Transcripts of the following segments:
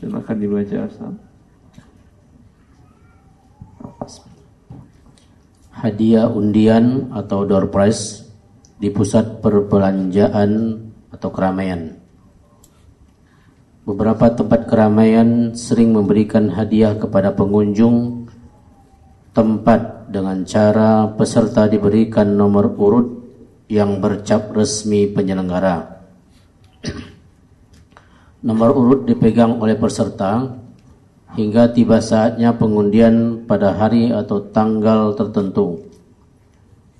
Silakan dibaca Ustaz. Hadiah undian atau door prize di pusat perbelanjaan atau keramaian. Beberapa tempat keramaian sering memberikan hadiah kepada pengunjung tempat dengan cara peserta diberikan nomor urut yang bercap resmi penyelenggara. Nomor urut dipegang oleh peserta hingga tiba saatnya pengundian pada hari atau tanggal tertentu.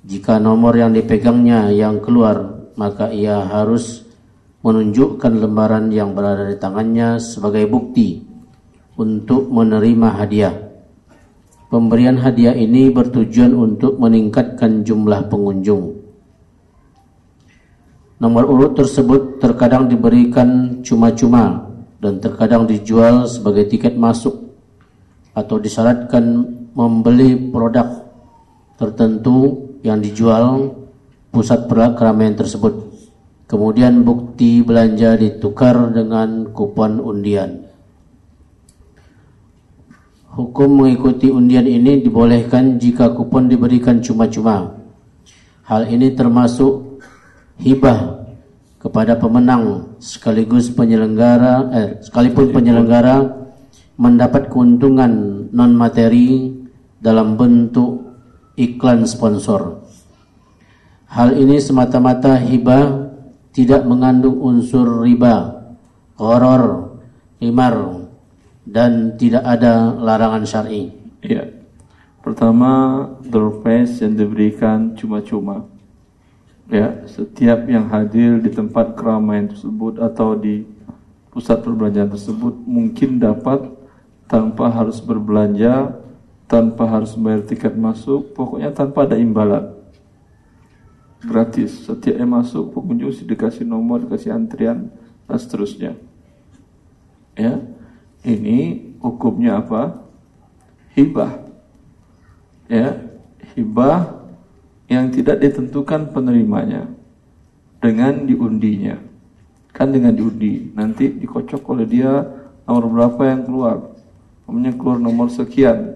Jika nomor yang dipegangnya yang keluar, maka ia harus menunjukkan lembaran yang berada di tangannya sebagai bukti untuk menerima hadiah. Pemberian hadiah ini bertujuan untuk meningkatkan jumlah pengunjung. Nomor urut tersebut terkadang diberikan cuma-cuma dan terkadang dijual sebagai tiket masuk atau disyaratkan membeli produk tertentu yang dijual pusat keramaian tersebut. Kemudian bukti belanja ditukar dengan kupon undian. Hukum mengikuti undian ini dibolehkan jika kupon diberikan cuma-cuma. Hal ini termasuk hibah kepada pemenang sekaligus penyelenggara eh, sekalipun penyelenggara mendapat keuntungan non materi dalam bentuk iklan sponsor. Hal ini semata-mata hibah tidak mengandung unsur riba, horor, himar, dan tidak ada larangan syar'i. Iya. Pertama, door prize yang diberikan cuma-cuma. Ya, setiap yang hadir di tempat keramaian tersebut atau di pusat perbelanjaan tersebut mungkin dapat tanpa harus berbelanja, tanpa harus bayar tiket masuk, pokoknya tanpa ada imbalan. Gratis. Setiap yang masuk pengunjung dikasih nomor dikasih antrian dan seterusnya. Ya ini hukumnya apa? Hibah. Ya hibah yang tidak ditentukan penerimanya dengan diundinya. Kan dengan diundi nanti dikocok oleh dia nomor berapa yang keluar. Namanya keluar nomor sekian.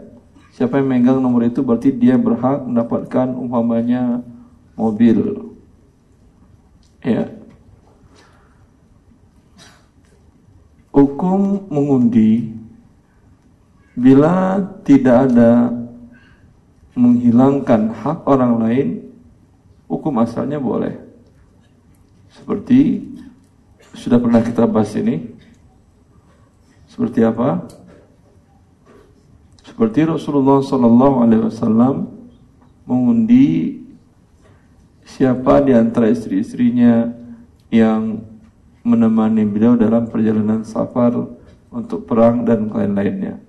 Siapa yang megang nomor itu berarti dia berhak mendapatkan umpamanya mobil. Ya. Hukum mengundi bila tidak ada menghilangkan hak orang lain hukum asalnya boleh. Seperti sudah pernah kita bahas ini. Seperti apa? Seperti Rasulullah Sallallahu Alaihi Wasallam mengundi siapa di antara istri-istrinya yang menemani beliau dalam perjalanan safar untuk perang dan lain-lainnya.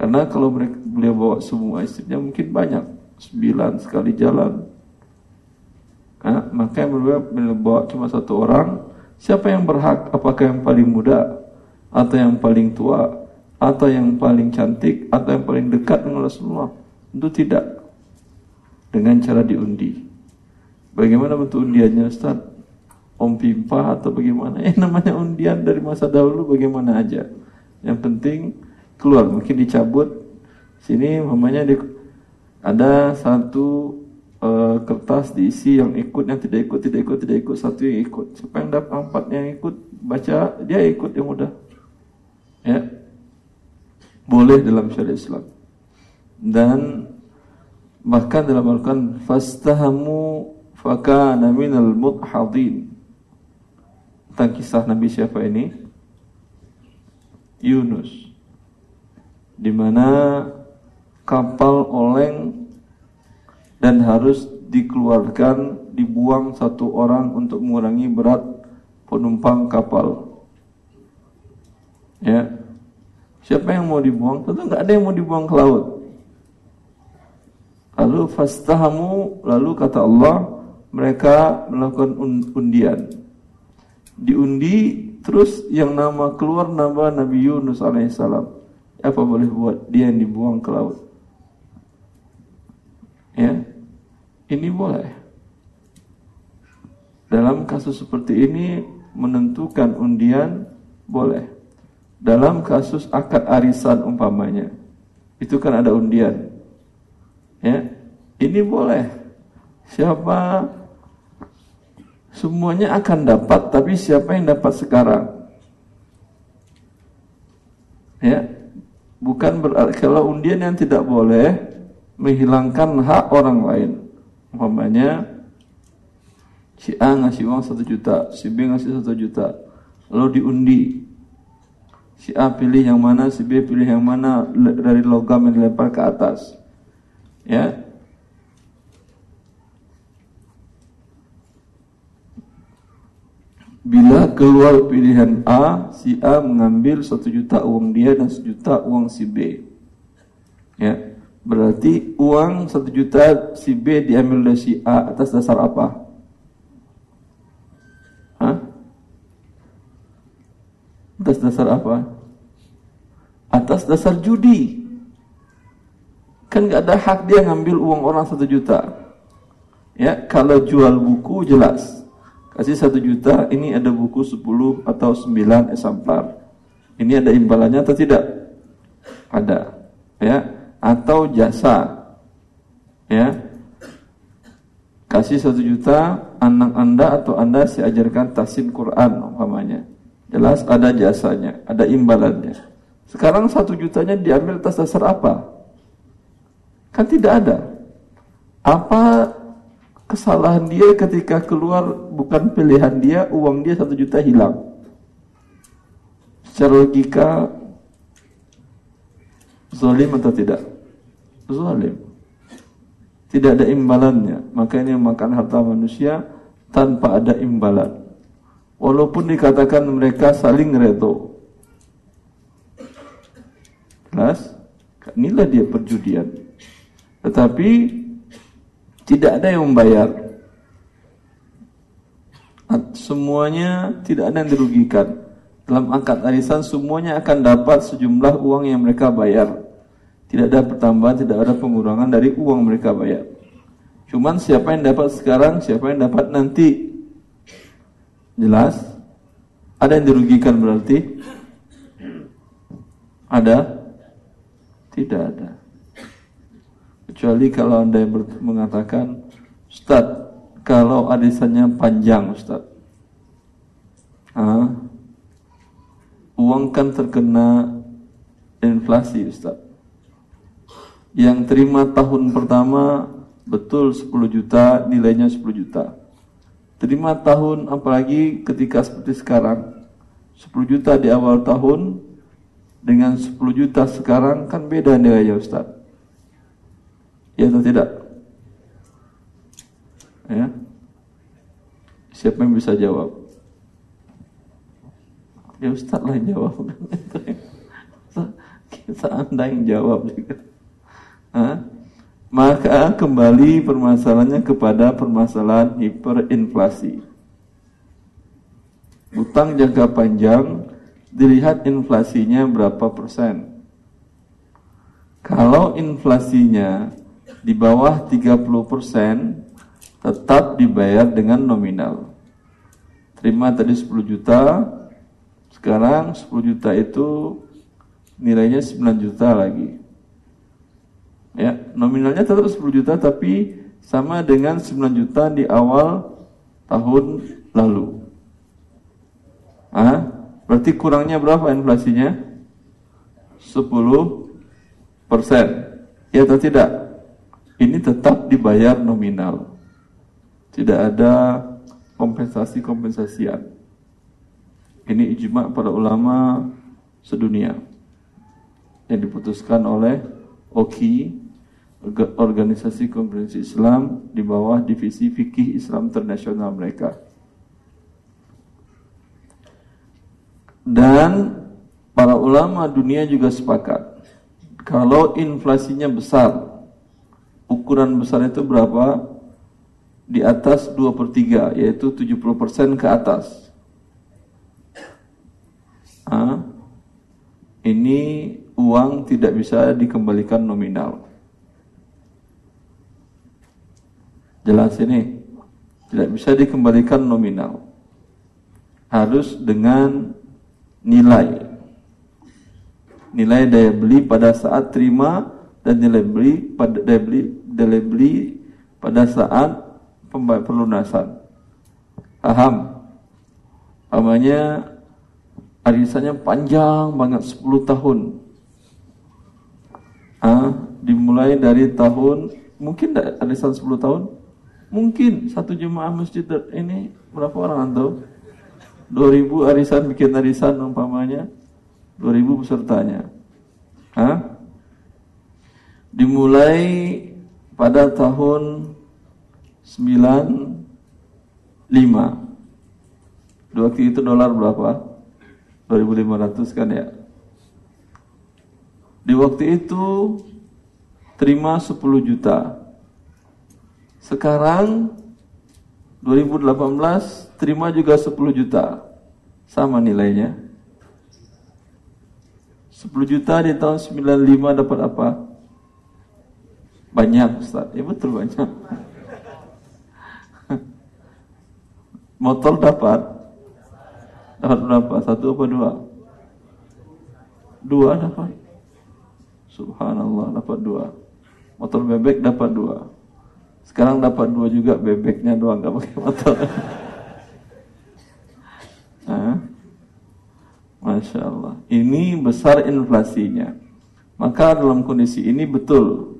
Karena kalau mereka, beliau bawa semua istrinya mungkin banyak, sembilan sekali jalan. Nah, maka yang beliau bawa cuma satu orang, siapa yang berhak? Apakah yang paling muda, atau yang paling tua, atau yang paling cantik, atau yang paling dekat dengan Rasulullah? Tentu tidak. Dengan cara diundi. Bagaimana bentuk undiannya Ustaz? Om pimpah atau bagaimana? Eh namanya undian dari masa dahulu bagaimana aja. Yang penting keluar, mungkin dicabut. Sini mamanya di, ada satu uh, kertas diisi yang ikut, yang tidak ikut, tidak ikut, tidak ikut, satu yang ikut. Siapa yang dapat empat yang ikut, baca dia ikut yang mudah. Ya, boleh dalam syariat Islam. Dan bahkan dalam Al-Quran fastahamu fakana minal mudhadin tentang kisah Nabi siapa ini Yunus di mana kapal oleng dan harus dikeluarkan dibuang satu orang untuk mengurangi berat penumpang kapal ya siapa yang mau dibuang tentu nggak ada yang mau dibuang ke laut lalu fastahamu lalu kata Allah mereka melakukan undian. Diundi terus yang nama keluar nama Nabi Yunus alaihissalam. Apa boleh buat? Dia yang dibuang ke laut. Ya, ini boleh. Dalam kasus seperti ini menentukan undian boleh. dalam kasus akad arisan umpamanya itu kan ada undian ya ini boleh siapa semuanya akan dapat tapi siapa yang dapat sekarang ya bukan berarti kalau undian yang tidak boleh menghilangkan hak orang lain umpamanya si A ngasih uang satu juta si B ngasih satu juta lalu diundi si A pilih yang mana, si B pilih yang mana dari logam yang dilempar ke atas. Ya. Bila keluar pilihan A, si A mengambil satu juta uang dia dan sejuta uang si B. Ya, berarti uang satu juta si B diambil dari si A atas dasar apa? Hah? Atas dasar apa? Atas dasar judi. Kan gak ada hak dia ngambil uang orang satu juta. Ya, kalau jual buku jelas. Kasih satu juta, ini ada buku 10 atau 9 eksemplar. Ini ada imbalannya atau tidak? Ada. Ya, atau jasa. Ya. Kasih satu juta, anak anda atau anda saya ajarkan tasin Quran umpamanya. Jelas ada jasanya, ada imbalannya. Sekarang satu jutanya diambil atas dasar apa? Kan tidak ada. Apa kesalahan dia ketika keluar bukan pilihan dia, uang dia satu juta hilang? Secara logika, zalim atau tidak? Zalim. Tidak ada imbalannya. Maka ini makan harta manusia tanpa ada imbalan. Walaupun dikatakan mereka saling redo. Jelas? Inilah dia perjudian. Tetapi tidak ada yang membayar. Semuanya tidak ada yang dirugikan. Dalam angkat arisan semuanya akan dapat sejumlah uang yang mereka bayar. Tidak ada pertambahan, tidak ada pengurangan dari uang mereka bayar. Cuman siapa yang dapat sekarang, siapa yang dapat nanti Jelas? Ada yang dirugikan berarti? Ada? Tidak ada. Kecuali kalau Anda yang mengatakan, Ustaz, kalau arisannya panjang Ustaz. Ah, uang kan terkena inflasi Ustaz. Yang terima tahun pertama betul 10 juta, nilainya 10 juta. Terima tahun apalagi ketika seperti sekarang 10 juta di awal tahun dengan 10 juta sekarang kan beda nilainya Ustaz. Ya atau tidak? Ya. Siapa yang bisa jawab? Ya Ustaz lah yang jawab. Kita anda yang jawab. Hah? Maka kembali permasalahannya kepada permasalahan hiperinflasi. Utang jangka panjang dilihat inflasinya berapa persen. Kalau inflasinya di bawah 30 persen, tetap dibayar dengan nominal. Terima tadi 10 juta, sekarang 10 juta itu nilainya 9 juta lagi. Ya, nominalnya tetap 10 juta tapi sama dengan 9 juta di awal tahun lalu. Ah, berarti kurangnya berapa inflasinya? 10 persen. Ya atau tidak? Ini tetap dibayar nominal. Tidak ada kompensasi-kompensasian. Ini ijma para ulama sedunia yang diputuskan oleh OKI organisasi konferensi Islam di bawah divisi fikih Islam internasional mereka. Dan para ulama dunia juga sepakat kalau inflasinya besar, ukuran besar itu berapa? Di atas 2 per 3, yaitu 70% ke atas. Ah, ini uang tidak bisa dikembalikan nominal. Jelas ini tidak bisa dikembalikan nominal. Harus dengan nilai. nilai daya beli pada saat terima dan nilai beli pada daya beli beli pada saat pelunasan. Paham? Namanya arisannya panjang banget 10 tahun. Ah, dimulai dari tahun mungkin arisan 10 tahun? Mungkin satu jemaah masjid ini berapa orang antum? 2000 arisan bikin arisan umpamanya 2000 pesertanya. Hah? Dimulai pada tahun 95. Dua waktu itu dolar berapa? 2500 kan ya. Di waktu itu terima 10 juta. Sekarang 2018 terima juga 10 juta. Sama nilainya. 10 juta di tahun 95 dapat apa? Banyak Ustaz. Ya betul banyak. Motor dapat dapat berapa? Satu apa dua? Dua dapat. Subhanallah dapat dua. Motor bebek dapat dua. Sekarang dapat dua juga bebeknya doang nggak pakai motor. Masya Allah. Ini besar inflasinya. Maka dalam kondisi ini betul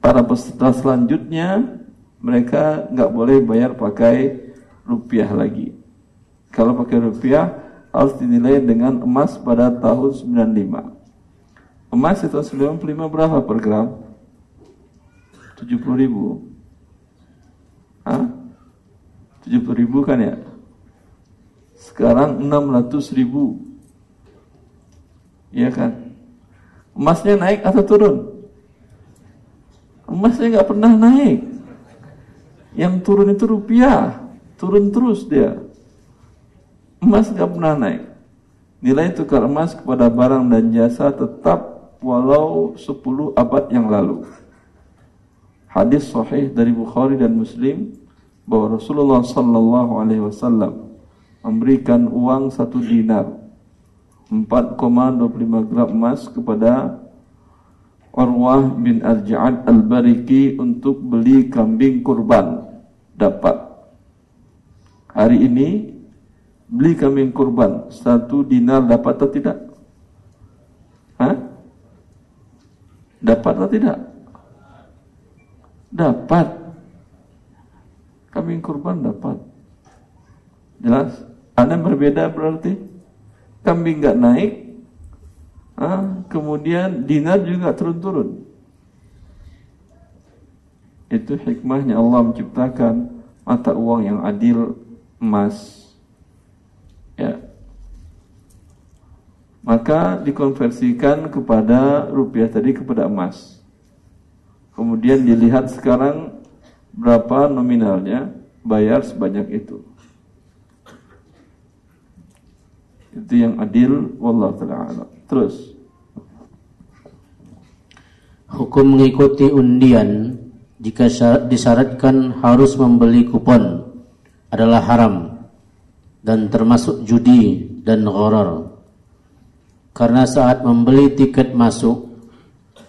para peserta selanjutnya mereka nggak boleh bayar pakai rupiah lagi. Kalau pakai rupiah harus dinilai dengan emas pada tahun 95. Emas itu 95 berapa per gram? 70 ribu Hah? 70 ribu kan ya sekarang 600 ribu Iya kan emasnya naik atau turun emasnya nggak pernah naik. Yang turun itu rupiah. Turun terus dia. Emas nggak pernah naik. Nilai tukar emas kepada barang dan jasa tetap walau 10 abad yang lalu. Hadis sahih dari Bukhari dan Muslim bahwa Rasulullah sallallahu alaihi wasallam memberikan uang satu dinar 4,25 gram emas kepada Urwah bin Al-Ja'ad Al-Bariki untuk beli kambing kurban dapat hari ini beli kambing kurban satu dinar dapat atau tidak? Hah? Dapat atau tidak? Dapat. Kambing kurban dapat. Jelas? Anda berbeda berarti? Kambing nggak naik, ah, kemudian dinar juga turun-turun. Itu hikmahnya Allah menciptakan mata uang yang adil emas. Ya. Maka dikonversikan kepada rupiah tadi kepada emas. Kemudian dilihat sekarang berapa nominalnya, bayar sebanyak itu. Itu yang adil wallahu taala Terus Hukum mengikuti undian jika disyaratkan harus membeli kupon adalah haram dan termasuk judi dan gharar. Karena saat membeli tiket masuk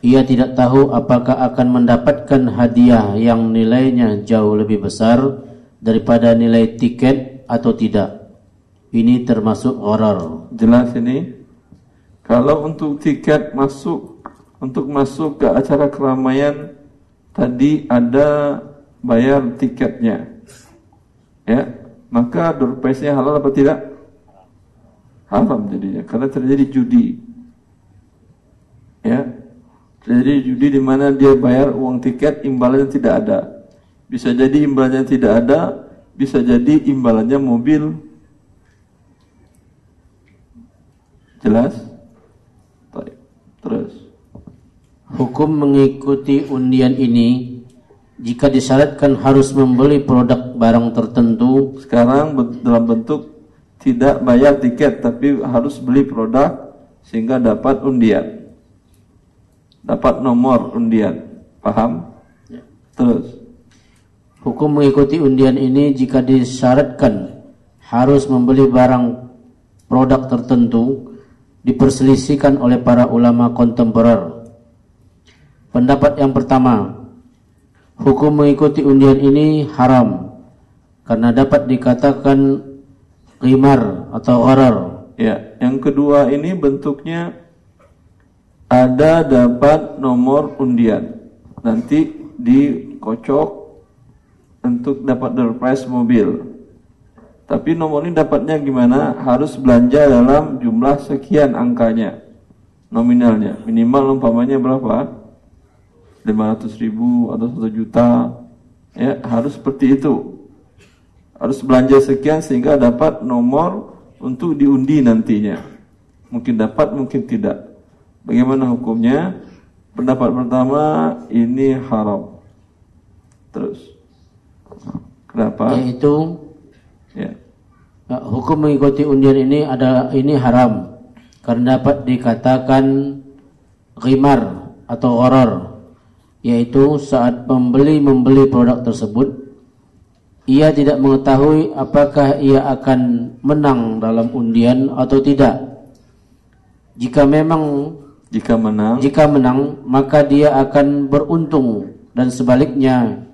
ia tidak tahu apakah akan mendapatkan hadiah yang nilainya jauh lebih besar daripada nilai tiket atau tidak. Ini termasuk gharar. Jelas ini. Kalau untuk tiket masuk untuk masuk ke acara keramaian tadi ada bayar tiketnya. Ya, maka door halal apa tidak? Haram jadinya karena terjadi judi. Ya, jadi judi di mana dia bayar uang tiket imbalannya tidak ada. Bisa jadi imbalannya tidak ada, bisa jadi imbalannya mobil. Jelas? Terus. Hukum mengikuti undian ini jika disyaratkan harus membeli produk barang tertentu. Sekarang dalam bentuk tidak bayar tiket tapi harus beli produk sehingga dapat undian dapat nomor undian. Paham? Ya. Terus. Hukum mengikuti undian ini jika disyaratkan harus membeli barang produk tertentu, diperselisihkan oleh para ulama kontemporer. Pendapat yang pertama, hukum mengikuti undian ini haram karena dapat dikatakan qimar atau gharar. Ya, yang kedua ini bentuknya ada dapat nomor undian. Nanti dikocok untuk dapat door prize mobil. Tapi nomor ini dapatnya gimana? Harus belanja dalam jumlah sekian angkanya nominalnya. Minimal umpamanya berapa? 500 ribu atau 1 juta. Ya, harus seperti itu. Harus belanja sekian sehingga dapat nomor untuk diundi nantinya. Mungkin dapat, mungkin tidak. Bagaimana hukumnya? Pendapat pertama ini haram. Terus. Kenapa? Yaitu Ya. Ya, hukum mengikuti undian ini adalah ini haram. Karena dapat dikatakan ghimar atau gharar yaitu saat pembeli membeli produk tersebut ia tidak mengetahui apakah ia akan menang dalam undian atau tidak. Jika memang Jika menang, jika menang maka dia akan beruntung dan sebaliknya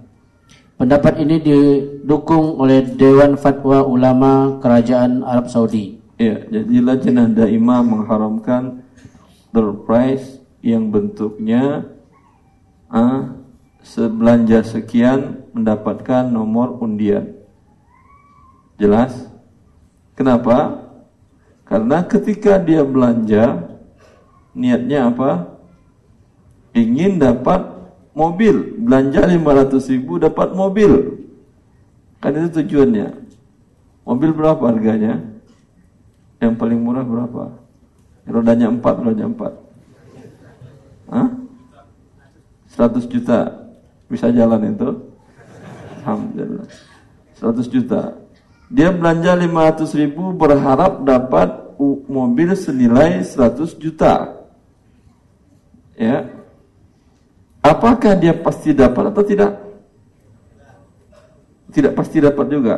pendapat ini didukung oleh Dewan Fatwa Ulama Kerajaan Arab Saudi ya, jadi Lajnah Daimah mengharamkan door prize yang bentuknya ah, sebelanja sekian mendapatkan nomor undian. Jelas? Kenapa? Karena ketika dia belanja niatnya apa? Ingin dapat mobil, belanja 500 ribu dapat mobil. Kan itu tujuannya. Mobil berapa harganya? Yang paling murah berapa? Rodanya 4, rodanya 4. Hah? 100 juta bisa jalan itu? Alhamdulillah. 100 juta. Dia belanja 500 ribu berharap dapat mobil senilai 100 juta. Ya. Apakah dia pasti dapat atau tidak? Tidak pasti dapat juga.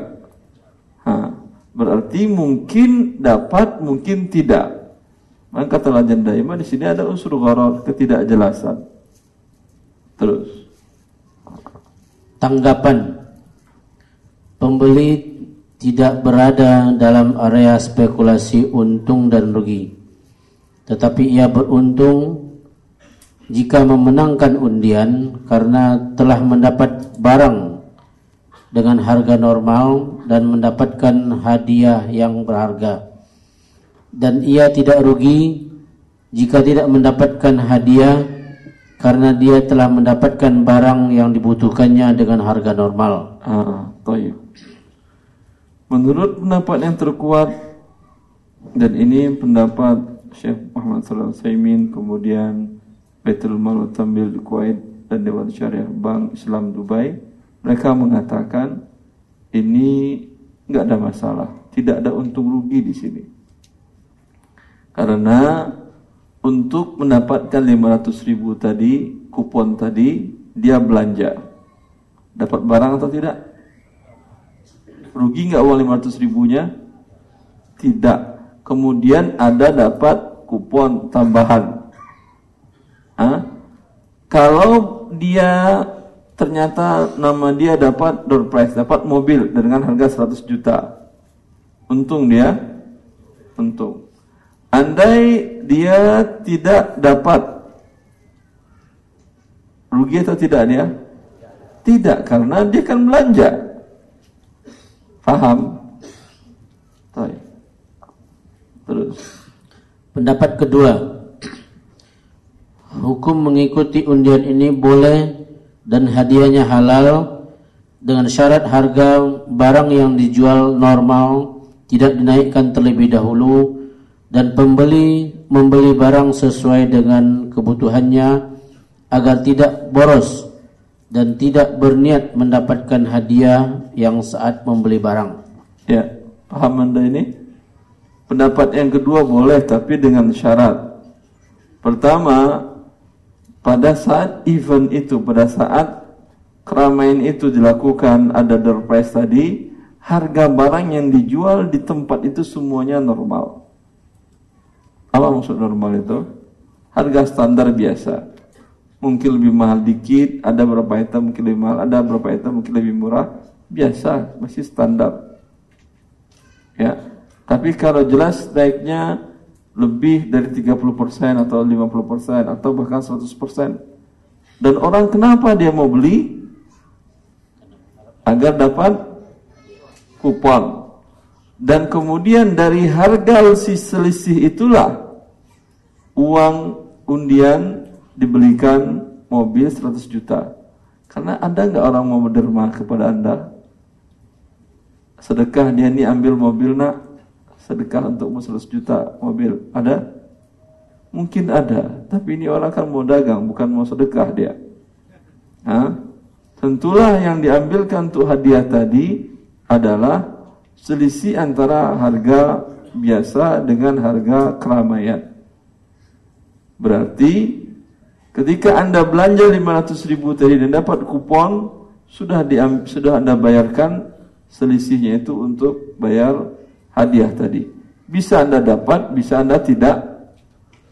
Ha, berarti mungkin dapat, mungkin tidak. Maka Lajan Daimah di sini ada unsur gharar ketidakjelasan. Terus. tanggapan pembeli tidak berada dalam area spekulasi untung dan rugi tetapi ia beruntung jika memenangkan undian karena telah mendapat barang dengan harga normal dan mendapatkan hadiah yang berharga dan ia tidak rugi jika tidak mendapatkan hadiah karena dia telah mendapatkan barang yang dibutuhkannya dengan harga normal. Ah. Menurut pendapat yang terkuat dan ini pendapat Syekh Muhammad Sallallahu Alaihi kemudian Baitul Mal Tambil di Kuwait dan Dewan Syariah Bank Islam Dubai mereka mengatakan ini nggak ada masalah, tidak ada untung rugi di sini. Karena untuk mendapatkan 500 ribu tadi kupon tadi dia belanja. Dapat barang atau tidak? Rugi nggak uang 500 ribunya? Tidak. Kemudian ada dapat kupon tambahan Hah? kalau dia ternyata nama dia dapat door prize dapat mobil dengan harga 100 juta. Untung dia. Untung. Andai dia tidak dapat rugi atau tidak dia? Tidak karena dia kan belanja. Paham terus. Pendapat kedua, hukum mengikuti undian ini boleh dan hadiahnya halal dengan syarat harga barang yang dijual normal tidak dinaikkan terlebih dahulu dan pembeli membeli barang sesuai dengan kebutuhannya agar tidak boros dan tidak berniat mendapatkan hadiah yang saat membeli barang. ya paham anda ini pendapat yang kedua boleh tapi dengan syarat pertama pada saat event itu pada saat keramaian itu dilakukan ada door prize tadi harga barang yang dijual di tempat itu semuanya normal apa maksud normal itu? Harga standar biasa. Mungkin lebih mahal dikit, ada beberapa item mungkin lebih mahal, ada beberapa item mungkin lebih murah. Biasa, masih standar. Ya. Tapi kalau jelas naiknya lebih dari 30% atau 50% atau bahkan 100%. Dan orang kenapa dia mau beli? Agar dapat kupon. Dan kemudian dari harga selisih itulah uang undian dibelikan mobil 100 juta. Karena ada nggak orang mau berderma kepada anda? Sedekah dia ini ambil mobil nak sedekah untukmu 100 juta mobil. Ada? Mungkin ada, tapi ini orang kan mau dagang, bukan mau sedekah dia. Hah? Tentulah yang diambilkan untuk hadiah tadi adalah selisih antara harga biasa dengan harga keramaian. Berarti ketika Anda belanja 500 ribu tadi dan dapat kupon, sudah diambil, sudah Anda bayarkan selisihnya itu untuk bayar hadiah tadi. Bisa Anda dapat, bisa Anda tidak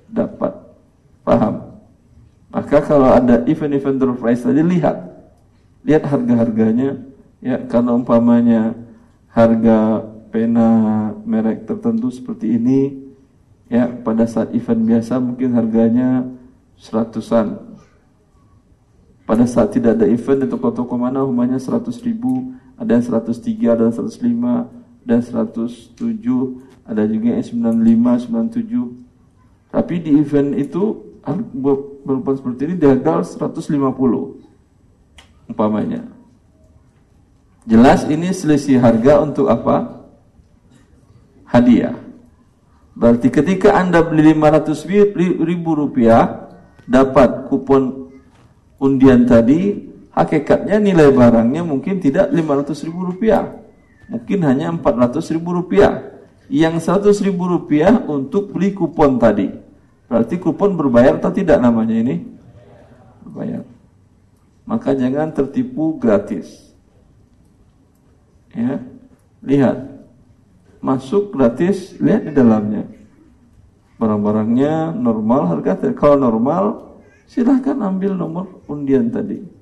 dapat. Paham? Maka kalau ada event-event door prize tadi lihat. Lihat harga-harganya. Ya, kalau umpamanya harga pena merek tertentu seperti ini ya pada saat event biasa mungkin harganya seratusan pada saat tidak ada event di toko-toko mana umpamanya seratus ribu ada yang seratus tiga ada yang seratus lima dan 107 ada juga yang 95 97 tapi di event itu berupa seperti ini gagal 150 umpamanya. Jelas ini selisih harga untuk apa? Hadiah. Berarti ketika anda beli 500 ribu rupiah dapat kupon undian tadi hakikatnya nilai barangnya mungkin tidak 500 ribu rupiah mungkin hanya 400 ribu rupiah. Yang 100 ribu rupiah untuk beli kupon tadi. Berarti kupon berbayar atau tidak namanya ini? Berbayar. Maka jangan tertipu gratis. Ya, lihat. Masuk gratis, lihat di dalamnya. Barang-barangnya normal harga. Kalau normal, silahkan ambil nomor undian tadi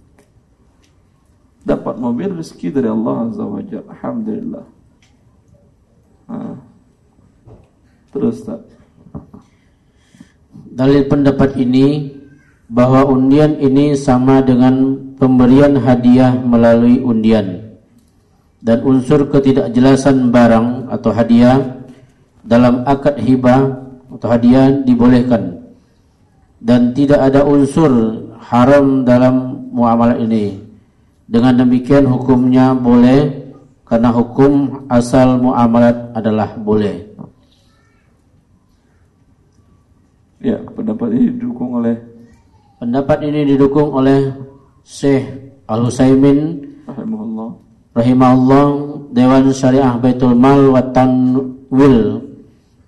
dapat mobil rezeki dari Allah Azza wa Jalla. Alhamdulillah. Nah. Terus tak. Dalil pendapat ini bahwa undian ini sama dengan pemberian hadiah melalui undian dan unsur ketidakjelasan barang atau hadiah dalam akad hibah atau hadiah dibolehkan dan tidak ada unsur haram dalam muamalah ini dengan demikian hukumnya boleh karena hukum asal muamalat adalah boleh. Ya, pendapat ini didukung oleh pendapat ini didukung oleh Syekh Al Utsaimin rahimahullah rahimahullah Dewan Syariah Baitul Mal wa Tanwil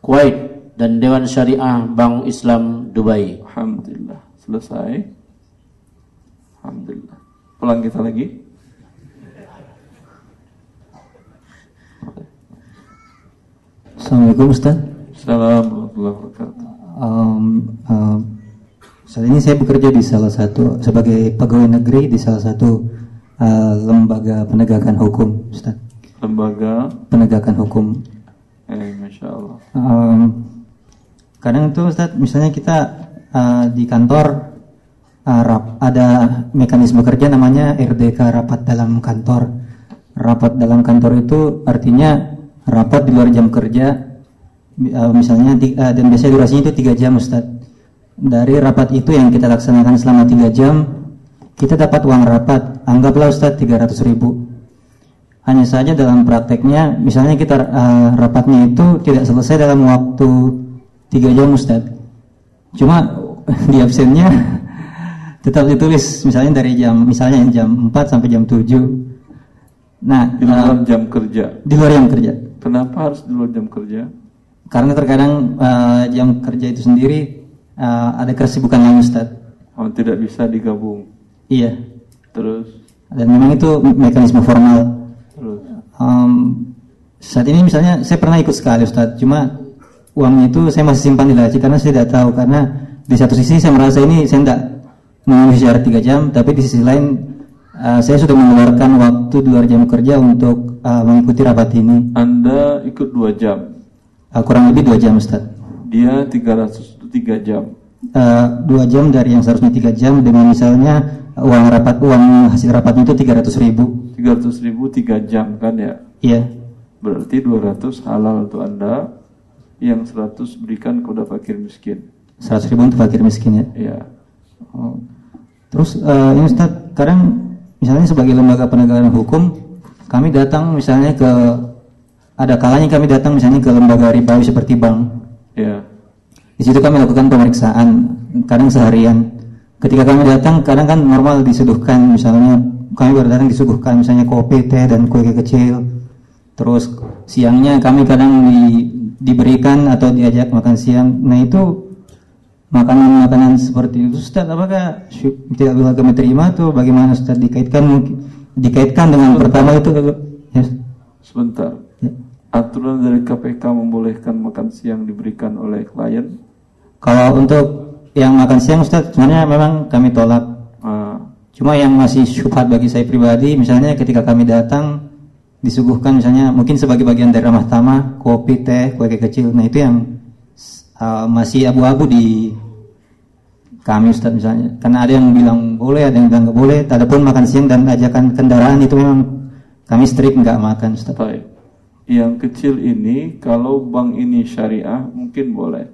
Kuwait dan Dewan Syariah Bank Islam Dubai. Alhamdulillah. Selesai. Alhamdulillah. Pulang kita lagi. Assalamualaikum Ustaz. Assalamualaikum warahmatullahi wabarakatuh. Um, um, saat ini saya bekerja di salah satu sebagai pegawai negeri di salah satu uh, lembaga penegakan hukum, Ustaz. Lembaga penegakan hukum. Eh, masya Allah. Um, kadang itu Ustaz, misalnya kita uh, di kantor rap, ada mekanisme kerja namanya RDK rapat dalam kantor. Rapat dalam kantor itu artinya rapat di luar jam kerja, uh, misalnya uh, dan biasanya durasinya itu tiga jam Ustaz. Dari rapat itu yang kita laksanakan selama tiga jam, kita dapat uang rapat, anggaplah Ustaz 300 ribu. Hanya saja dalam prakteknya, misalnya kita uh, rapatnya itu tidak selesai dalam waktu tiga jam Ustaz. Cuma di absennya tetap ditulis misalnya dari jam misalnya jam 4 sampai jam 7 nah di luar uh, jam kerja? di luar jam kerja. Kenapa harus di luar jam kerja? Karena terkadang uh, jam kerja itu sendiri uh, ada kesibukan yang Ustaz oh tidak bisa digabung? Iya. Terus? Dan memang itu mekanisme formal. Terus? Um, saat ini misalnya saya pernah ikut sekali Ustaz cuma uangnya itu saya masih simpan di laci karena saya tidak tahu. Karena di satu sisi saya merasa ini saya tidak memenuhi syarat tiga jam, tapi di sisi lain uh, saya sudah mengeluarkan waktu di luar jam kerja untuk uh, mengikuti rapat ini. Anda ikut dua jam. Uh, kurang lebih dua jam, Ustaz. Dia 303 jam. Uh, dua jam dari yang seharusnya tiga jam dengan misalnya uang rapat uang hasil rapatnya itu 300 ribu. 300 ribu tiga jam kan ya? Iya. Berarti 200 halal untuk Anda, yang 100 berikan kepada fakir miskin. 100 ribu untuk fakir miskin ya? Iya. Oh. Terus uh, ini Ustaz, kadang misalnya sebagai lembaga penegakan hukum, kami datang misalnya ke ada kalanya kami datang misalnya ke lembaga ribawi seperti bank. Iya. Di situ kami lakukan pemeriksaan, kadang seharian. Ketika kami datang, kadang kan normal disuguhkan misalnya kami baru datang disuguhkan misalnya kopi, teh dan kue kecil. Terus siangnya kami kadang di, diberikan atau diajak makan siang. Nah itu makanan-makanan seperti itu. Ustaz apakah tidak bisa kami terima atau bagaimana Ustaz? Dikaitkan mungkin dikaitkan dengan pertama itu ya. sebentar. Ya. aturan dari KPK membolehkan makan siang diberikan oleh klien? Kalau untuk yang makan siang Ustaz sebenarnya memang kami tolak. Ah. cuma yang masih syubhat bagi saya pribadi misalnya ketika kami datang disuguhkan misalnya mungkin sebagai bagian dari ramah tamah kopi teh kue kecil. Nah itu yang uh, masih abu-abu di kami Ustaz misalnya. Karena ada yang bilang boleh ada yang bilang nggak boleh. Adapun makan siang dan ajakan kendaraan itu memang kami strict nggak makan Ustaz. Baik. yang kecil ini kalau bank ini syariah mungkin boleh.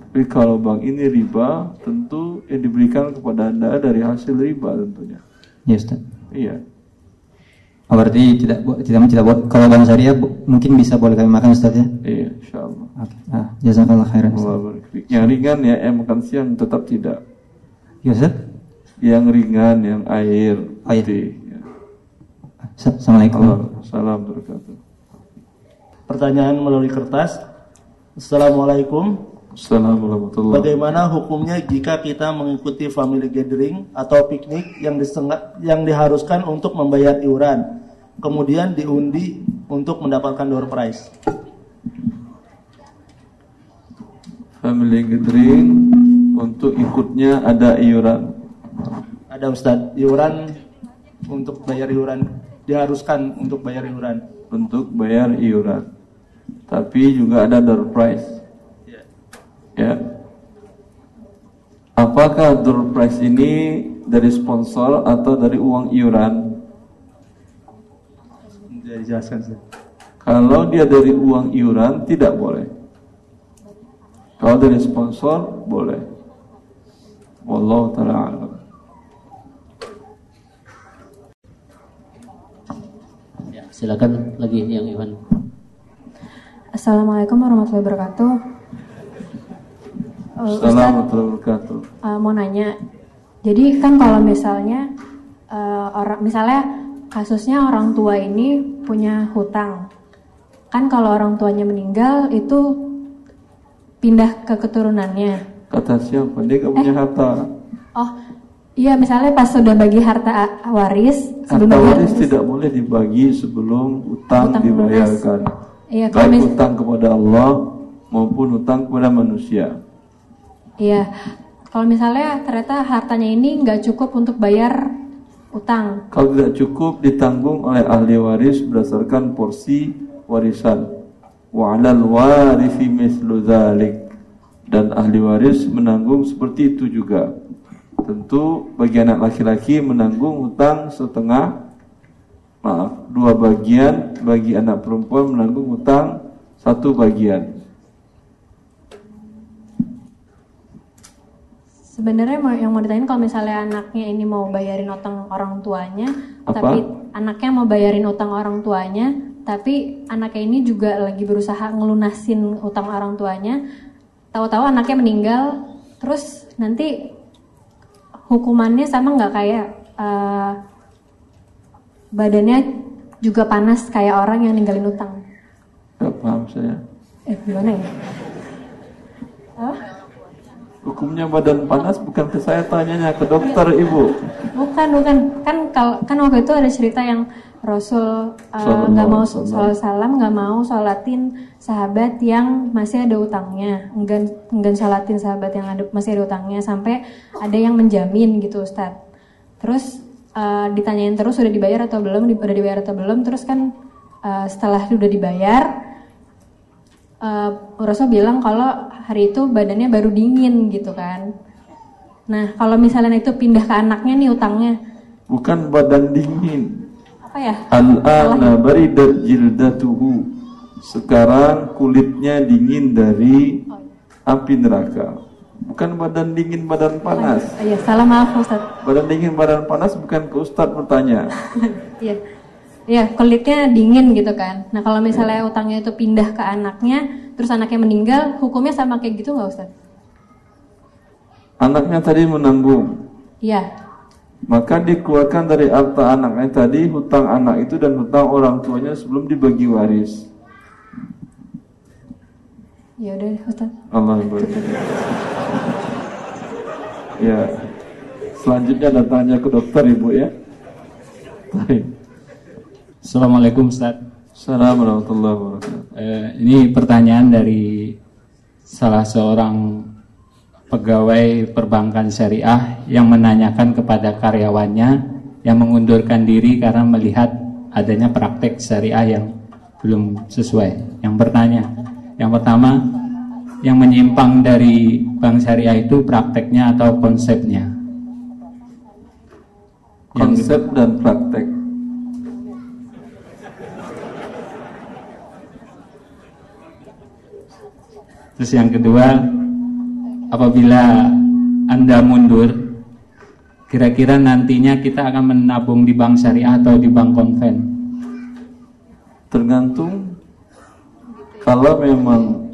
Tapi kalau bank ini riba tentu yang diberikan kepada anda dari hasil riba tentunya. Ya Ustaz. Iya. Oh, berarti tidak tidak tidak kalau bang syariah mungkin bisa boleh kami makan Ustaz ya? Iya, insyaallah. Oke. Okay. Ah, jazakallah khairan. Yang ringan ya, yang makan siang tetap tidak. Ya, Ustaz? Yang ringan, yang air, oh, iya. Ya. Assalamualaikum. Assalamualaikum Pertanyaan melalui kertas. Assalamualaikum. Assalamualaikum Bagaimana hukumnya jika kita mengikuti family gathering atau piknik yang disengat, yang diharuskan untuk membayar iuran, kemudian diundi untuk mendapatkan door prize? Family gathering untuk ikutnya ada iuran. Ada Ustadz, iuran untuk bayar iuran diharuskan untuk bayar iuran. Untuk bayar iuran. Tapi juga ada door prize Ya. Apakah door prize ini dari sponsor atau dari uang iuran? Dijelaskan. Kalau dia dari uang iuran tidak boleh. Kalau dari sponsor boleh. Wallahu taala alam. Ya, silakan lagi yang Iwan. Assalamualaikum warahmatullahi wabarakatuh. Uh, Assalamualaikum uh, mau nanya, jadi kan kalau misalnya uh, orang, misalnya kasusnya orang tua ini punya hutang, kan kalau orang tuanya meninggal itu pindah ke keturunannya. Kata siapa? Dia gak punya eh, harta. Oh, iya misalnya pas sudah bagi harta waris, harta waris tidak boleh dibagi sebelum utang, utang dibayarkan. Iya, Baik utang kepada Allah maupun utang kepada manusia. Iya, kalau misalnya ternyata hartanya ini nggak cukup untuk bayar utang. Kalau tidak cukup ditanggung oleh ahli waris berdasarkan porsi warisan. Wa 'alal warithi mislu Dan ahli waris menanggung seperti itu juga. Tentu bagi anak laki-laki menanggung utang setengah maaf, dua bagian, bagi anak perempuan menanggung utang satu bagian. Sebenarnya yang mau ditanyain kalau misalnya anaknya ini mau bayarin utang orang tuanya, Apa? tapi anaknya mau bayarin utang orang tuanya, tapi anaknya ini juga lagi berusaha ngelunasin utang orang tuanya, tahu-tahu anaknya meninggal, terus nanti hukumannya sama nggak kayak uh, badannya juga panas kayak orang yang ninggalin utang? Gak paham saya. Eh gimana ya? Oh? Hukumnya badan panas bukan ke saya tanyanya ke dokter ibu. Bukan, bukan. Kan kalau kan waktu itu ada cerita yang Rasul uh, nggak mau sholat salam, nggak mau sholatin sahabat yang masih ada utangnya, enggan enggan sholatin sahabat yang ada, masih ada utangnya sampai ada yang menjamin gitu Ustadz. Terus uh, ditanyain terus sudah dibayar atau belum, udah dibayar atau belum, terus kan uh, setelah sudah dibayar, uh, Rasul bilang kalau hari itu badannya baru dingin gitu kan. Nah kalau misalnya itu pindah ke anaknya nih utangnya. Bukan badan dingin, apa ya? Al-ana baridat jildatuhu. Sekarang kulitnya dingin dari api neraka. Bukan badan dingin badan panas. Oh, iya, salah maaf Ustaz. Badan dingin badan panas bukan ke Ustaz bertanya. Iya. Iya, kulitnya dingin gitu kan. Nah, kalau misalnya utangnya itu pindah ke anaknya, terus anaknya meninggal, hukumnya sama kayak gitu nggak Ustaz? Anaknya tadi menanggung. Iya maka dikeluarkan dari harta anaknya tadi hutang anak itu dan hutang orang tuanya sebelum dibagi waris. Ya udah Ustaz. Allah Ya. Selanjutnya datangnya ke dokter Ibu ya. Assalamualaikum Ustaz. Assalamualaikum warahmatullahi wabarakatuh. Eh, ini pertanyaan dari salah seorang pegawai perbankan syariah yang menanyakan kepada karyawannya yang mengundurkan diri karena melihat adanya praktek syariah yang belum sesuai. Yang bertanya, yang pertama, yang menyimpang dari bank syariah itu prakteknya atau konsepnya? Konsep yang, dan praktek. Terus yang kedua, apabila Anda mundur, kira-kira nantinya kita akan menabung di bank syariah atau di bank konven? Tergantung kalau memang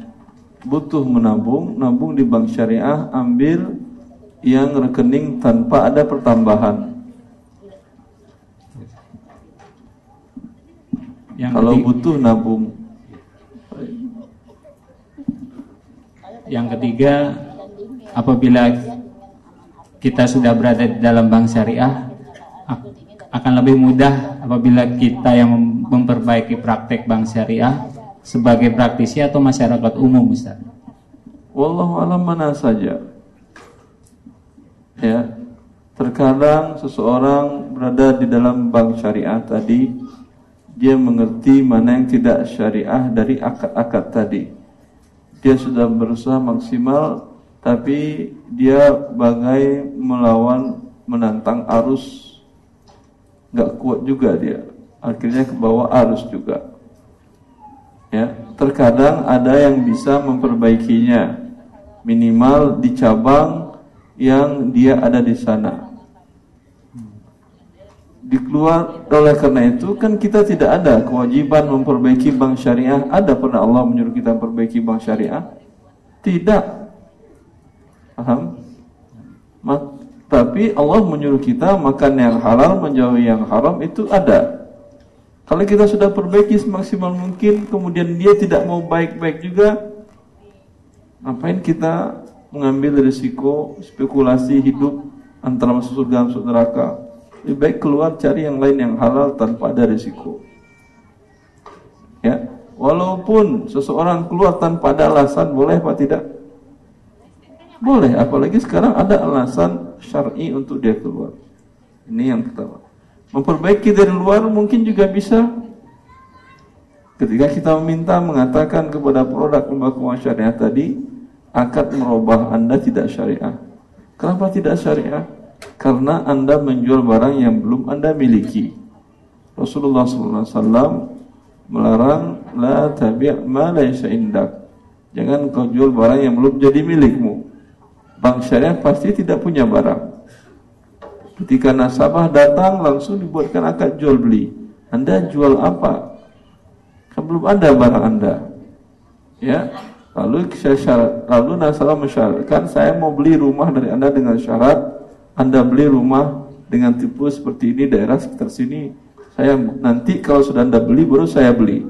butuh menabung, nabung di bank syariah, ambil yang rekening tanpa ada pertambahan. Yang kalau butuh nabung. Yang ketiga, apabila kita sudah berada di dalam bank syariah akan lebih mudah apabila kita yang memperbaiki praktek bank syariah sebagai praktisi atau masyarakat umum Ustaz. Wallahu alam mana saja. Ya. Terkadang seseorang berada di dalam bank syariah tadi dia mengerti mana yang tidak syariah dari akad-akad tadi. Dia sudah berusaha maksimal tapi dia bagai melawan menantang arus. Nggak kuat juga dia. Akhirnya ke bawah arus juga. Ya terkadang ada yang bisa memperbaikinya. Minimal di cabang yang dia ada di sana. Dikeluar oleh karena itu kan kita tidak ada kewajiban memperbaiki bank syariah. Ada pernah Allah menyuruh kita memperbaiki bank syariah? Tidak Paham? tapi Allah menyuruh kita makan yang halal, menjauhi yang haram itu ada. Kalau kita sudah perbaiki semaksimal mungkin, kemudian dia tidak mau baik-baik juga, ngapain kita mengambil risiko spekulasi hidup antara masuk surga dan masuk neraka? Lebih baik keluar cari yang lain yang halal tanpa ada risiko. Ya, walaupun seseorang keluar tanpa ada alasan, boleh apa tidak? Boleh, apalagi sekarang ada alasan syar'i untuk dia keluar. Ini yang pertama. Memperbaiki dari luar mungkin juga bisa. Ketika kita meminta mengatakan kepada produk lembaga syariah tadi, akad merubah Anda tidak syariah. Kenapa tidak syariah? Karena Anda menjual barang yang belum Anda miliki. Rasulullah SAW melarang la tabi' ma laysa indak. Jangan kau jual barang yang belum jadi milikmu bank syariah pasti tidak punya barang. Ketika nasabah datang langsung dibuatkan akad jual beli. Anda jual apa? Kan belum ada barang Anda. Ya. Lalu syarat, lalu nasabah mensyaratkan saya mau beli rumah dari Anda dengan syarat Anda beli rumah dengan tipe seperti ini daerah sekitar sini. Saya nanti kalau sudah Anda beli baru saya beli.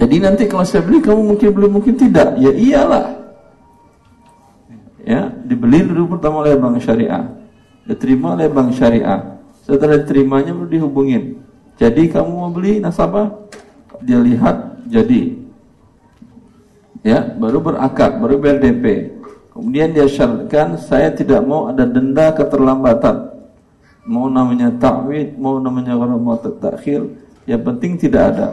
Jadi nanti kalau saya beli kamu mungkin belum mungkin tidak. Ya iyalah. Ya, dibeli dulu pertama oleh bank syariah. Diterima oleh bank syariah. Setelah diterimanya baru dihubungin. Jadi kamu mau beli nasabah? Dia lihat jadi. Ya, baru berakad, baru bayar DP. Kemudian dia syaratkan saya tidak mau ada denda keterlambatan. Mau namanya ta'wid, mau namanya gharamat takhir, yang penting tidak ada.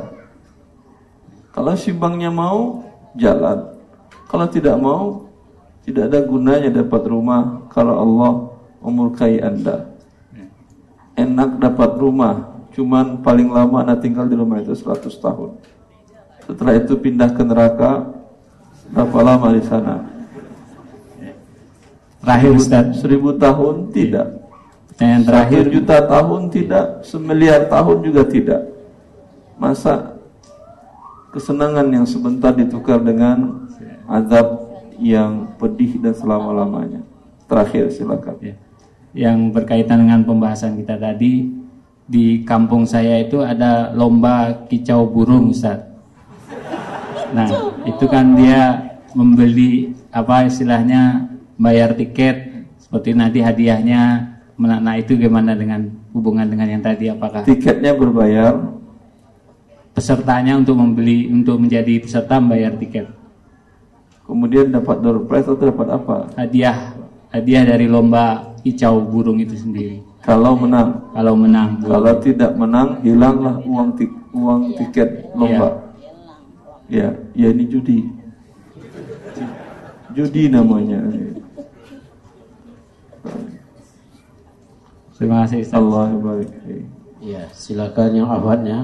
Kalau si banknya mau, jalan. Kalau tidak mau, tidak ada gunanya dapat rumah kalau Allah memurkai Anda. Enak dapat rumah, cuman paling lama Anda tinggal di rumah itu 100 tahun. Setelah itu pindah ke neraka, berapa lama di sana? Terakhir Ustaz. Seribu tahun tidak. Yang terakhir Satu juta tahun tidak, semiliar tahun juga tidak. Masa kesenangan yang sebentar ditukar dengan azab yang pedih dan selama-lamanya. Terakhir silakan. Ya. Yang berkaitan dengan pembahasan kita tadi di kampung saya itu ada lomba kicau burung Ustaz. Nah, itu kan dia membeli apa istilahnya bayar tiket seperti nanti hadiahnya Nah, itu gimana dengan hubungan dengan yang tadi apakah tiketnya berbayar pesertanya untuk membeli untuk menjadi peserta membayar tiket Kemudian dapat door prize atau dapat apa? Hadiah, hadiah dari lomba kicau burung itu sendiri. Kalau menang. Kalau menang. Kalau tidak menang, hilanglah uang tik uang tiket lomba. Ya, ya ini judi. Judi namanya. Terima kasih Ustaz. Allah barik. Ya, silakan yang awalnya.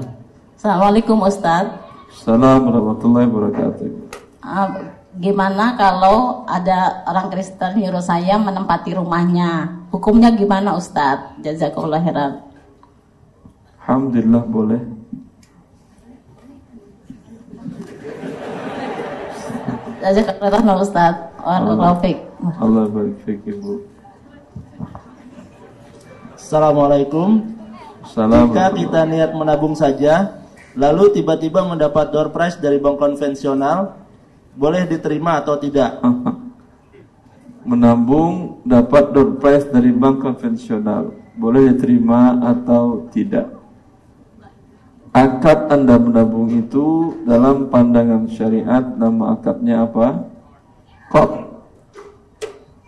Assalamualaikum Ustaz. Assalamualaikum warahmatullahi wabarakatuh. Uh, gimana kalau ada orang Kristen nyuruh saya menempati rumahnya? Hukumnya gimana Ustadz? Jazakallah khairan. Alhamdulillah boleh. Jazakallah khairan Ustadz. Allah Allah barik Ibu. Assalamualaikum. Assalamualaikum. Jika kita niat menabung saja, lalu tiba-tiba mendapat door prize dari bank konvensional, boleh diterima atau tidak? Menabung dapat door prize dari bank konvensional, boleh diterima atau tidak. Akad Anda menabung itu dalam pandangan syariat nama akadnya apa? Kok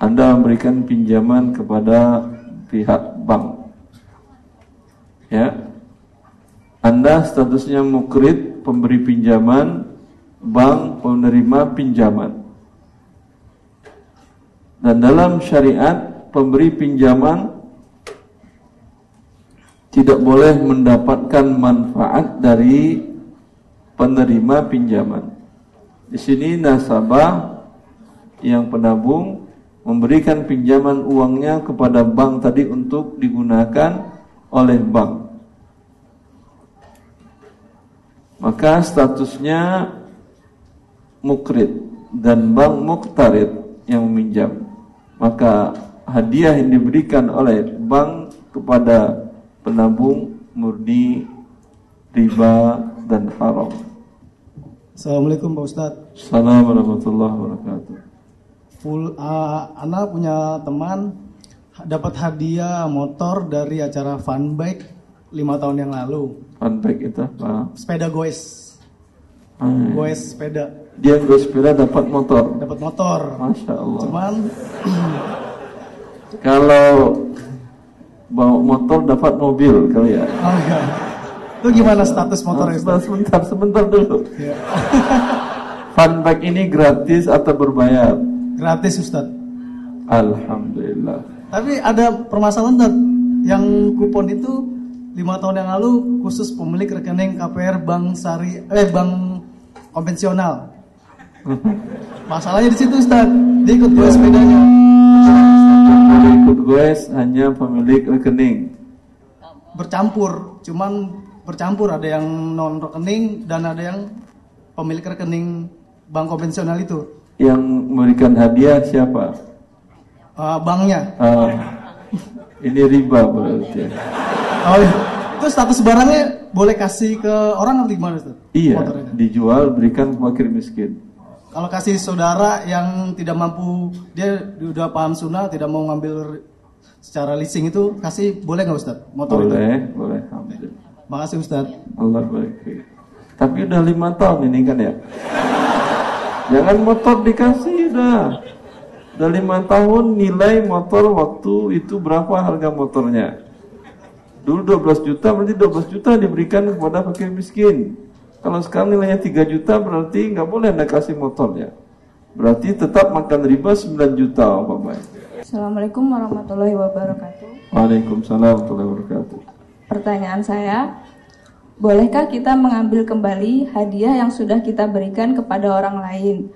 Anda memberikan pinjaman kepada pihak bank. Ya. Anda statusnya mukrid, pemberi pinjaman, bank penerima pinjaman. Dan dalam syariat pemberi pinjaman tidak boleh mendapatkan manfaat dari penerima pinjaman. Di sini nasabah yang penabung memberikan pinjaman uangnya kepada bank tadi untuk digunakan oleh bank. Maka statusnya mukrid dan bank muktarid yang meminjam. Maka hadiah yang diberikan oleh bank kepada penabung murni riba dan haram. Assalamualaikum Pak Ustadz. Assalamualaikum warahmatullahi wabarakatuh. Full, uh, Ana punya teman dapat hadiah motor dari acara fun bike lima tahun yang lalu. Fun bike itu apa? Sepeda goes. Ah, iya. goes sepeda. Dia goes sepeda dapat motor. Dapat motor. Masya Allah. Cuman kalau bawa motor dapat mobil kali ya. Oh enggak. Itu gimana status motor itu? Sebentar, sebentar, sebentar dulu. Ya. Fun ini gratis atau berbayar? Gratis Ustadz. Alhamdulillah. Tapi ada permasalahan Ustadz. Yang kupon itu lima tahun yang lalu khusus pemilik rekening KPR Bank Sari eh Bank konvensional. Masalahnya di situ Ustadz. Dia ikut gue sepedanya. Boleh ikut goes hanya pemilik rekening. Bercampur, cuman bercampur ada yang non rekening dan ada yang pemilik rekening bank konvensional itu. Yang memberikan hadiah siapa? Uh, banknya. Ah, ini riba berarti. Oh, iya. itu status barangnya boleh kasih ke orang atau gimana Ustaz? Iya, Motornya. dijual berikan ke fakir miskin. Kalau kasih saudara yang tidak mampu dia udah paham sunnah tidak mau ngambil secara leasing itu kasih boleh nggak Ustaz? Motor boleh, itu? boleh. Alhamdulillah. Makasih Ustaz. Allah baik. Tapi udah lima tahun ini kan ya. Jangan motor dikasih dah. Udah lima tahun nilai motor waktu itu berapa harga motornya? Dulu 12 juta berarti 12 juta diberikan kepada fakir miskin. Kalau sekarang nilainya 3 juta berarti nggak boleh anda kasih motornya. Berarti tetap makan riba 9 juta umpamanya. Assalamualaikum warahmatullahi wabarakatuh. Waalaikumsalam warahmatullahi wabarakatuh. Pertanyaan saya, bolehkah kita mengambil kembali hadiah yang sudah kita berikan kepada orang lain?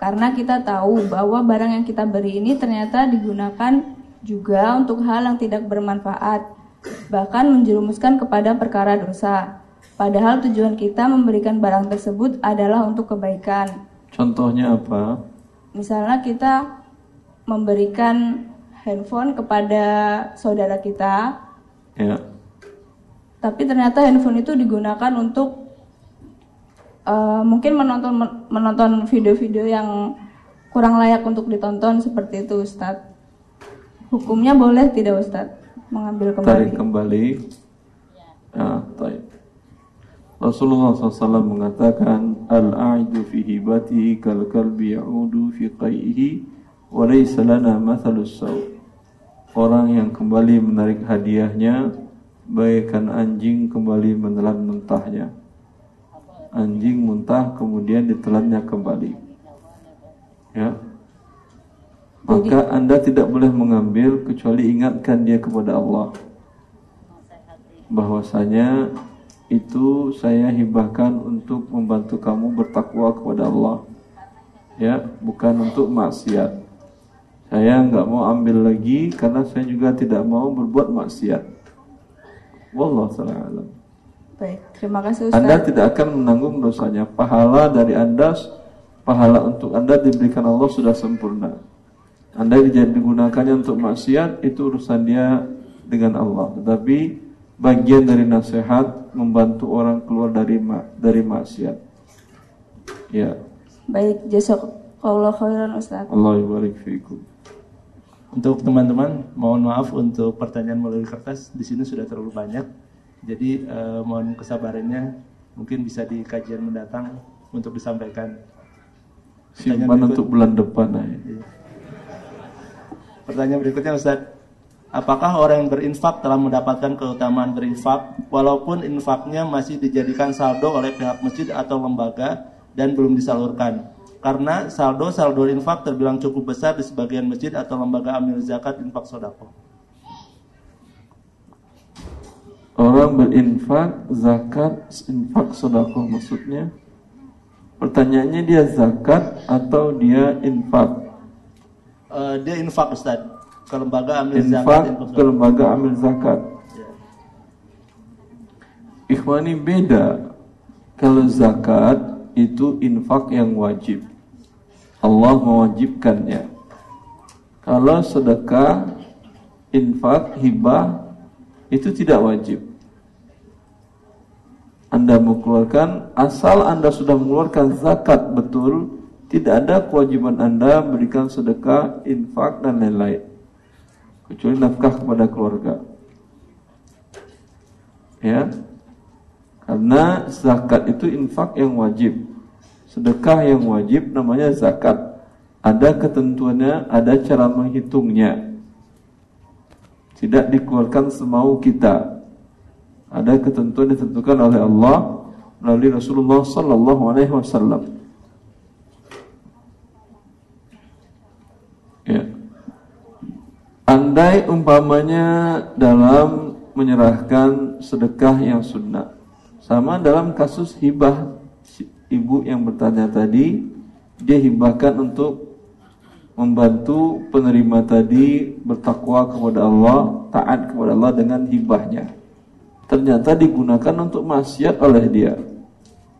Karena kita tahu bahwa barang yang kita beri ini ternyata digunakan juga untuk hal yang tidak bermanfaat bahkan menjerumuskan kepada perkara dosa. Padahal tujuan kita memberikan barang tersebut adalah untuk kebaikan. Contohnya apa? Misalnya kita memberikan handphone kepada saudara kita. Ya. Tapi ternyata handphone itu digunakan untuk uh, mungkin menonton menonton video-video yang kurang layak untuk ditonton seperti itu, Ustadz. Hukumnya boleh tidak, Ustadz? mengambil kembali. Tarik kembali. Ya, taib. Rasulullah SAW mengatakan Al-a'idu fi hibatihi kal kalbi ya'udu fi qai'ihi wa laysa lana mathalus saw. Orang yang kembali menarik hadiahnya bagaikan anjing kembali menelan muntahnya. Anjing muntah kemudian ditelannya kembali. Ya, maka Anda tidak boleh mengambil kecuali ingatkan dia kepada Allah bahwasanya itu saya hibahkan untuk membantu kamu bertakwa kepada Allah. Ya bukan untuk maksiat. Saya nggak mau ambil lagi karena saya juga tidak mau berbuat maksiat. Wallah alam. Baik terima kasih Ustaz. Anda tidak akan menanggung dosanya. Pahala dari Anda pahala untuk Anda diberikan Allah sudah sempurna. Anda digunakannya untuk maksiat itu urusan dia dengan Allah. Tetapi bagian dari nasihat membantu orang keluar dari ma dari maksiat. Ya. Baik, jazakallahu khairan Ustaz. Allah barik fiikum. Untuk teman-teman, mohon maaf untuk pertanyaan melalui kertas di sini sudah terlalu banyak. Jadi eh, mohon kesabarannya mungkin bisa di kajian mendatang untuk disampaikan. Simpan untuk bulan depan. Iya. Pertanyaan berikutnya Ustaz. Apakah orang yang berinfak telah mendapatkan keutamaan berinfak walaupun infaknya masih dijadikan saldo oleh pihak masjid atau lembaga dan belum disalurkan? Karena saldo-saldo infak terbilang cukup besar di sebagian masjid atau lembaga amil zakat infak sodako. Orang berinfak, zakat, infak sodako maksudnya? Pertanyaannya dia zakat atau dia infak? uh, dia infak Ustaz ke lembaga amil infak, zakat ke lembaga amil zakat. Ya. ikhwani beda. Kalau zakat itu infak yang wajib. Allah mewajibkannya kalau sedekah infak hibah itu tidak wajib. Anda mengeluarkan asal Anda sudah mengeluarkan zakat betul tidak ada kewajiban Anda berikan sedekah, infak dan lain-lain. Kecuali nafkah kepada keluarga. Ya. Karena zakat itu infak yang wajib. Sedekah yang wajib namanya zakat. Ada ketentuannya, ada cara menghitungnya. Tidak dikeluarkan semau kita. Ada ketentuan ditentukan oleh Allah melalui Rasulullah sallallahu alaihi wasallam. Andai umpamanya dalam menyerahkan sedekah yang sunnah. Sama dalam kasus hibah Ibu yang bertanya tadi Dia hibahkan untuk Membantu penerima tadi Bertakwa kepada Allah Taat kepada Allah dengan hibahnya. Ternyata digunakan untuk maksiat oleh dia.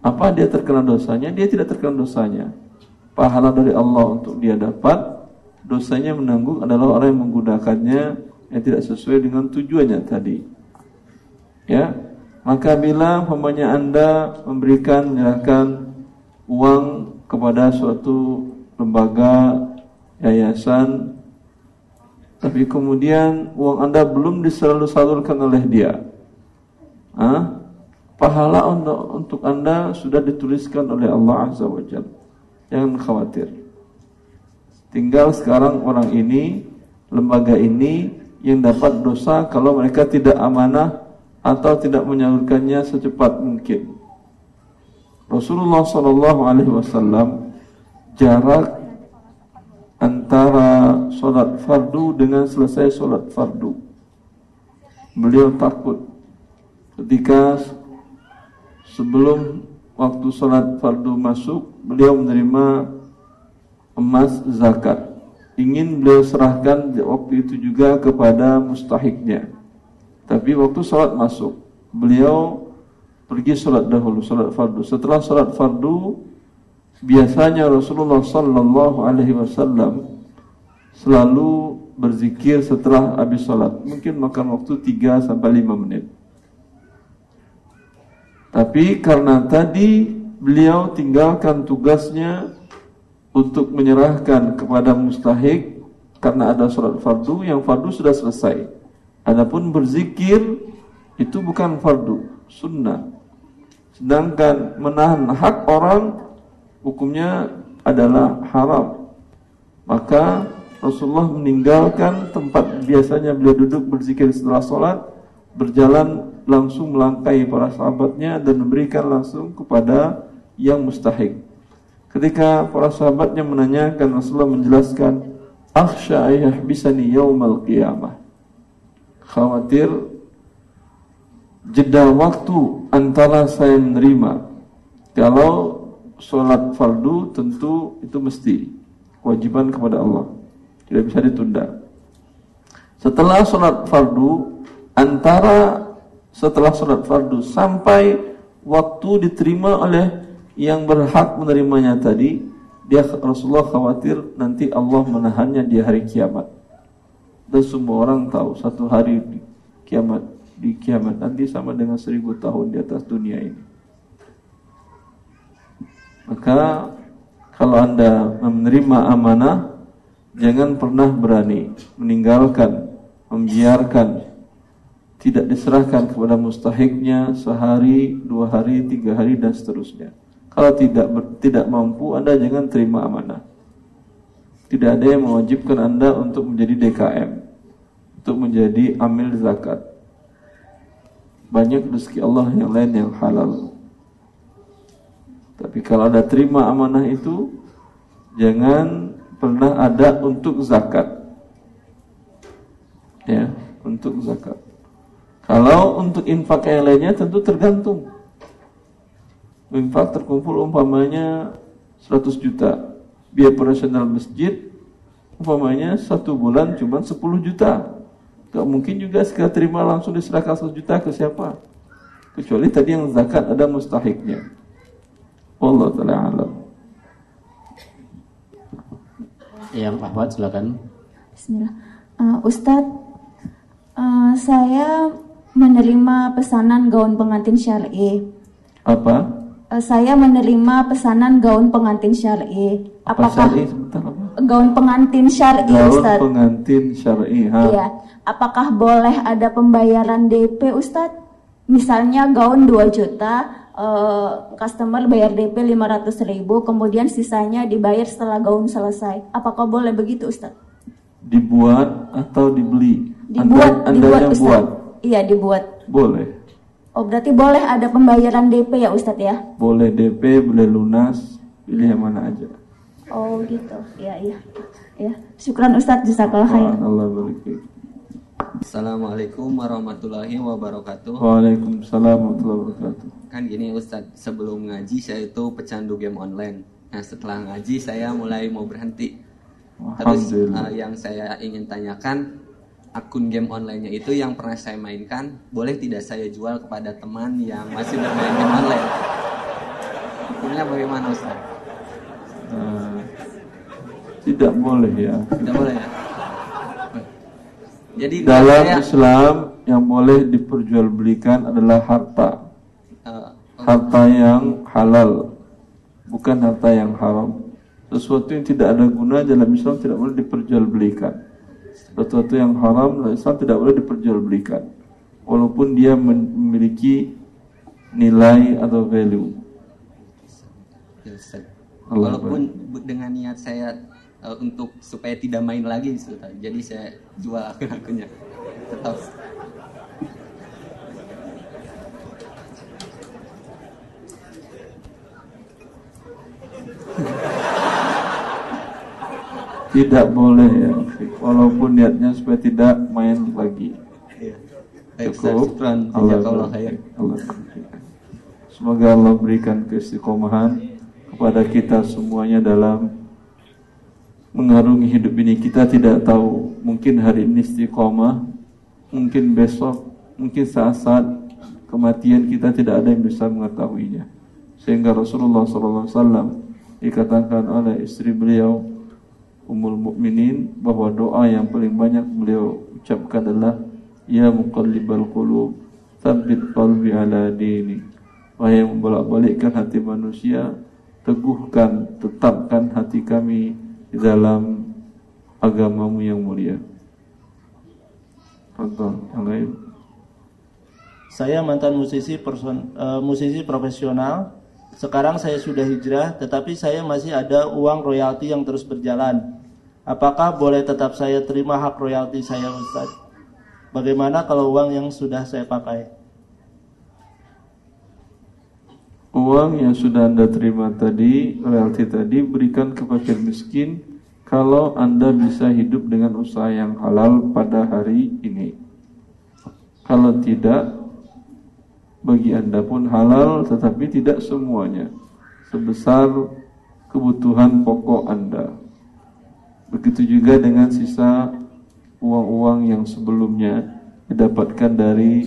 Apa dia terkena dosanya? Dia tidak terkena dosanya. Pahala dari Allah untuk dia dapat dosanya menanggung adalah orang yang menggunakannya yang tidak sesuai dengan tujuannya tadi. Ya, maka bila umpamanya Anda memberikan menyerahkan uang kepada suatu lembaga yayasan tapi kemudian uang Anda belum disalurkan oleh dia. Hah? Pahala untuk, untuk Anda sudah dituliskan oleh Allah Azza wa Jalla. Jangan khawatir. Tinggal sekarang orang ini, lembaga ini yang dapat dosa kalau mereka tidak amanah atau tidak menyalurkannya secepat mungkin. Rasulullah Shallallahu Alaihi Wasallam jarak antara sholat fardu dengan selesai sholat fardu. Beliau takut ketika sebelum waktu sholat fardu masuk, beliau menerima emas zakat. Ingin beliau serahkan waktu itu juga kepada mustahiknya. Tapi waktu sholat masuk, beliau pergi sholat dahulu, sholat fardu. Setelah sholat fardu, biasanya Rasulullah Sallallahu Alaihi Wasallam selalu berzikir setelah habis sholat. Mungkin makan waktu 3 sampai 5 menit. Tapi karena tadi beliau tinggalkan tugasnya untuk menyerahkan kepada mustahik karena ada sholat fardu yang fardu sudah selesai. Adapun berzikir itu bukan fardu, sunnah. Sedangkan menahan hak orang hukumnya adalah haram. Maka Rasulullah meninggalkan tempat biasanya beliau duduk berzikir setelah sholat, berjalan langsung melangkai para sahabatnya dan memberikan langsung kepada yang mustahik. Ketika para sahabatnya menanyakan Rasulullah menjelaskan, "Akhsha bisani yaumal qiyamah." Khawatir jeda waktu antara saya menerima. Kalau sholat fardu tentu itu mesti kewajiban kepada Allah tidak bisa ditunda setelah sholat fardu antara setelah sholat fardu sampai waktu diterima oleh yang berhak menerimanya tadi dia Rasulullah khawatir nanti Allah menahannya di hari kiamat. Dan semua orang tahu satu hari di kiamat di kiamat nanti sama dengan seribu tahun di atas dunia ini. Maka kalau Anda menerima amanah Jangan pernah berani meninggalkan Membiarkan Tidak diserahkan kepada mustahiknya Sehari, dua hari, tiga hari dan seterusnya Kalau tidak tidak mampu Anda jangan terima amanah Tidak ada yang mewajibkan Anda untuk menjadi DKM Untuk menjadi amil zakat Banyak rezeki Allah yang lain yang halal tapi kalau ada terima amanah itu jangan pernah ada untuk zakat. Ya, untuk zakat. Kalau untuk infak yang lainnya tentu tergantung. Infak terkumpul umpamanya 100 juta. Biaya operasional masjid umpamanya satu bulan cuma 10 juta. Gak mungkin juga sekali terima langsung diserahkan 100 juta ke siapa. Kecuali tadi yang zakat ada mustahiknya. Allah taala alam. Yang Ahmad silakan. Bismillah. Uh, Ustadz, uh, saya menerima pesanan gaun pengantin syar'i. Apa? Uh, saya menerima pesanan gaun pengantin syar'i. Apakah syar'i sebentar apa? Gaun pengantin syar'i, Gaun Ustadz. pengantin syar'i. Iya. Apakah boleh ada pembayaran DP, Ustadz? Misalnya gaun 2 juta, uh, customer bayar DP 500 ribu, kemudian sisanya dibayar setelah gaun selesai. Apakah boleh begitu Ustaz? Dibuat atau dibeli? Dibuat, anda, anda dibuat yang Ustaz. buat? Iya dibuat. Boleh. Oh berarti boleh ada pembayaran DP ya Ustadz ya? Boleh DP, boleh lunas, pilih yang mana aja. Oh gitu, iya iya. Ya, syukran Ustadz jazakallah khair. Allah barik Assalamualaikum warahmatullahi wabarakatuh. Waalaikumsalam warahmatullahi wabarakatuh. Kan gini Ustadz, sebelum ngaji saya itu pecandu game online. Nah setelah ngaji saya mulai mau berhenti. Terus uh, yang saya ingin tanyakan, akun game online-nya itu yang pernah saya mainkan, boleh tidak saya jual kepada teman yang masih bermain game online? Hukumnya bagaimana Ustaz? Uh, tidak boleh ya. Tidak boleh ya. Jadi dalam saya, Islam yang boleh diperjualbelikan adalah harta. Uh, harta yang halal. bukan harta yang haram. Sesuatu yang tidak ada guna dalam Islam tidak boleh diperjualbelikan. Sesuatu yang haram Islam tidak boleh diperjualbelikan. Walaupun dia memiliki nilai atau value. Walaupun dengan niat saya uh, untuk supaya tidak main lagi. Jadi saya jual akun-akunnya. Tetap tidak boleh ya. Walaupun niatnya supaya tidak main lagi. Iya. cukup. Allah, Allah, Allah semoga Allah berikan keistiqomahan kepada kita semuanya dalam mengarungi hidup ini. Kita tidak tahu mungkin hari ini istiqomah mungkin besok mungkin saat-saat kematian kita tidak ada yang bisa mengetahuinya. Sehingga Rasulullah SAW dikatakan oleh istri beliau Ummul Mukminin bahwa doa yang paling banyak beliau ucapkan adalah Ya muqallibal qulub tsabbit qalbi ala dini. Wahai yang membolak-balikkan hati manusia teguhkan tetapkan hati kami di dalam agamamu yang mulia. Lain? Saya mantan musisi person, uh, musisi profesional sekarang saya sudah hijrah, tetapi saya masih ada uang royalti yang terus berjalan. Apakah boleh tetap saya terima hak royalti saya Ustaz? Bagaimana kalau uang yang sudah saya pakai? Uang yang sudah Anda terima tadi, royalti tadi, berikan ke fakir miskin kalau Anda bisa hidup dengan usaha yang halal pada hari ini. Kalau tidak, bagi Anda pun halal tetapi tidak semuanya sebesar kebutuhan pokok Anda. Begitu juga dengan sisa uang-uang yang sebelumnya didapatkan dari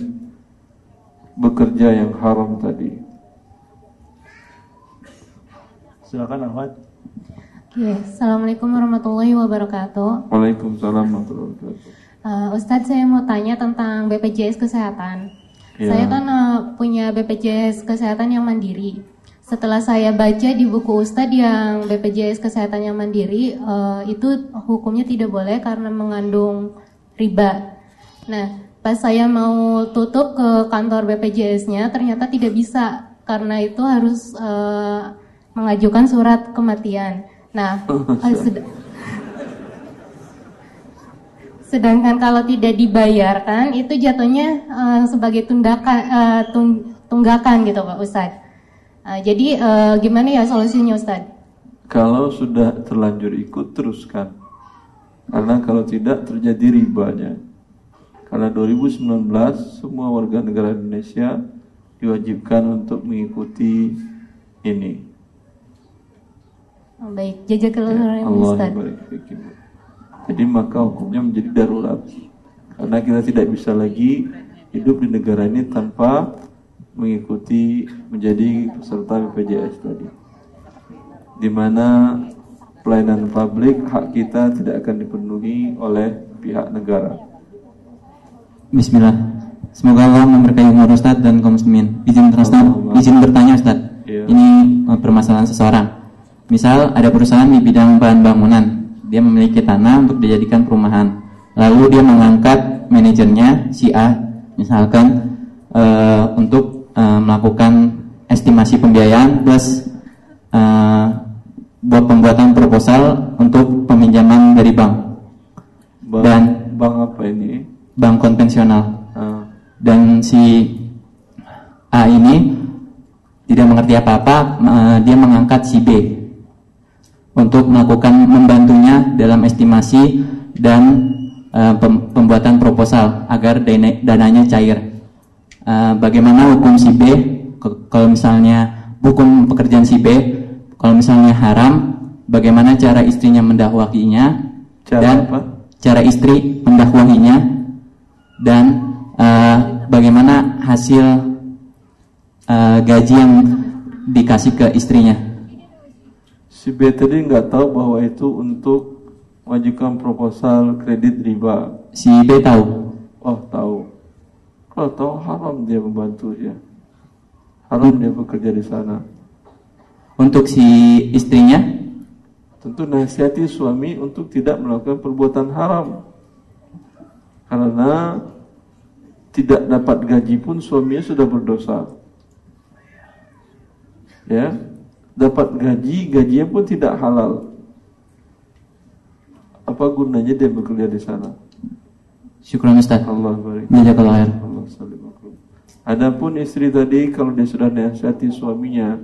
bekerja yang haram tadi. Silakan Ahmad. Oke, Assalamualaikum warahmatullahi wabarakatuh. Waalaikumsalam warahmatullahi wabarakatuh. Uh, Ustadz saya mau tanya tentang BPJS Kesehatan. Ya. Saya kan uh, punya BPJS Kesehatan yang mandiri. Setelah saya baca di buku Ustadz yang BPJS Kesehatan yang mandiri, uh, itu hukumnya tidak boleh karena mengandung riba. Nah, pas saya mau tutup ke kantor BPJS-nya, ternyata tidak bisa karena itu harus uh, mengajukan surat kematian. Nah, Sedangkan kalau tidak dibayarkan itu jatuhnya uh, sebagai tundakan uh, tung, tunggakan gitu Pak Ustadz. Uh, jadi uh, gimana ya solusinya Ustadz? Kalau sudah terlanjur ikut teruskan. Karena kalau tidak terjadi ribanya. Karena 2019 semua warga negara Indonesia diwajibkan untuk mengikuti ini. Oh, baik, jazakallahu ya, Ustaz. Jadi maka hukumnya menjadi darurat. Karena kita tidak bisa lagi hidup di negara ini tanpa mengikuti menjadi peserta BPJS tadi. Di mana pelayanan publik hak kita tidak akan dipenuhi oleh pihak negara. Bismillah. Semoga Allah memberkahi umur Ustaz dan kaum muslimin. Izin Ustaz, izin bertanya Ustaz. Ya. Ini eh, permasalahan seseorang. Misal ada perusahaan di bidang bahan bangunan dia memiliki tanah untuk dijadikan perumahan. Lalu dia mengangkat manajernya si A misalkan uh, untuk uh, melakukan estimasi pembiayaan plus uh, buat pembuatan proposal untuk peminjaman dari bank. bank Dan bank apa ini? Bank konvensional. Uh. Dan si A ini tidak mengerti apa-apa, dia mengangkat si B untuk melakukan membantunya dalam estimasi dan uh, pembuatan proposal agar dana, dananya cair. Uh, bagaimana hukum si B kalau misalnya hukum pekerjaan si B kalau misalnya haram, bagaimana cara istrinya mendakwahinya cara dan apa? cara istri mendakwahinya dan uh, bagaimana hasil uh, gaji yang dikasih ke istrinya si B tadi nggak tahu bahwa itu untuk mengajukan proposal kredit riba. Si B tahu. Oh tahu. Kalau tahu haram dia membantu ya. Haram dia bekerja di sana. Untuk si istrinya? Tentu nasihati suami untuk tidak melakukan perbuatan haram. Karena tidak dapat gaji pun suaminya sudah berdosa. Ya, dapat gaji, gajinya pun tidak halal. Apa gunanya dia bekerja di sana? Syukur Ustaz. Allah barik. Jazakallah khair. Allah salim Adapun istri tadi kalau dia sudah nasihati suaminya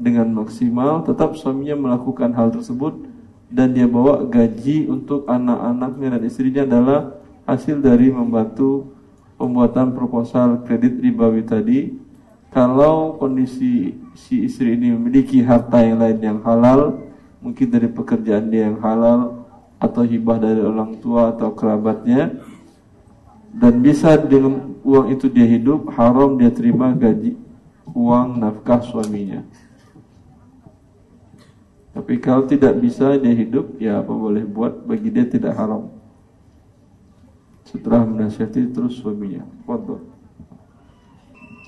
dengan maksimal, tetap suaminya melakukan hal tersebut dan dia bawa gaji untuk anak-anaknya dan istrinya adalah hasil dari membantu pembuatan proposal kredit ribawi tadi. Kalau kondisi si istri ini memiliki harta yang lain yang halal, mungkin dari pekerjaan dia yang halal atau hibah dari orang tua atau kerabatnya, dan bisa dengan uang itu dia hidup, haram dia terima gaji uang nafkah suaminya. Tapi kalau tidak bisa dia hidup, ya apa boleh buat bagi dia tidak haram. Setelah menasihati terus suaminya. Foto.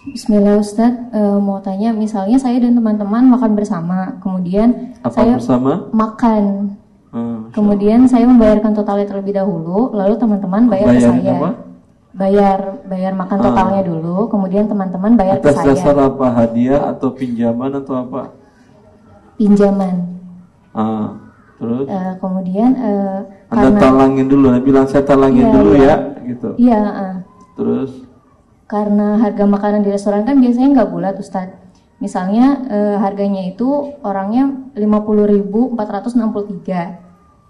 Bismillah Ustadz, e, mau tanya misalnya saya dan teman-teman makan bersama, kemudian apa saya bersama? makan, Hmm, kemudian saya membayarkan totalnya terlebih dahulu, lalu teman-teman bayar ke Bayarin saya. apa? Bayar bayar makan Ah. totalnya dulu, kemudian teman-teman bayar ke Atas saya. dasar apa? Hadiah atau pinjaman atau apa? Pinjaman. Ah, terus E, kemudian e, Anda karena talangin dulu, Anda bilang saya talangin Iya, dulu iya. ya, gitu. Iya, ah. Terus karena harga makanan di restoran kan biasanya nggak bulat Ustadz. Misalnya eh, harganya itu orangnya 50.463.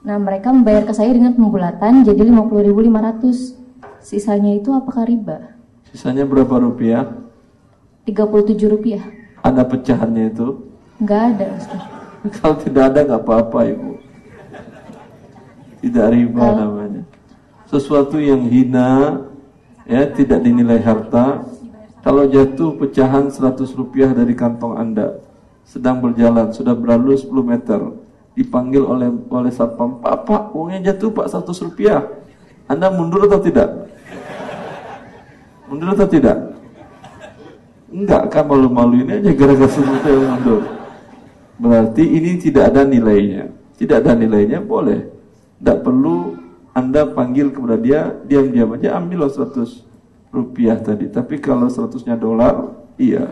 Nah, mereka membayar ke saya dengan pembulatan jadi 50.500. Sisanya itu apakah riba? sisanya berapa rupiah? 37 rupiah. Ada pecahannya itu? Nggak ada Ustadz. Kalau tidak ada nggak apa-apa ibu. Tidak riba Kalau- namanya. Sesuatu yang hina, ya tidak dinilai harta. Kalau jatuh pecahan 100 rupiah dari kantong anda, sedang berjalan sudah berlalu 10 meter, dipanggil oleh oleh satpam, Pak, Pak, uangnya jatuh Pak 100 rupiah. Anda mundur atau tidak? Mundur atau tidak? Enggak kan malu-malu ini aja gara-gara sesuatu yang mundur. Berarti ini tidak ada nilainya. Tidak ada nilainya boleh. Tidak perlu Anda panggil kepada dia, diam-diam aja ambil loh 100 rupiah tadi. Tapi kalau 100-nya dolar, iya.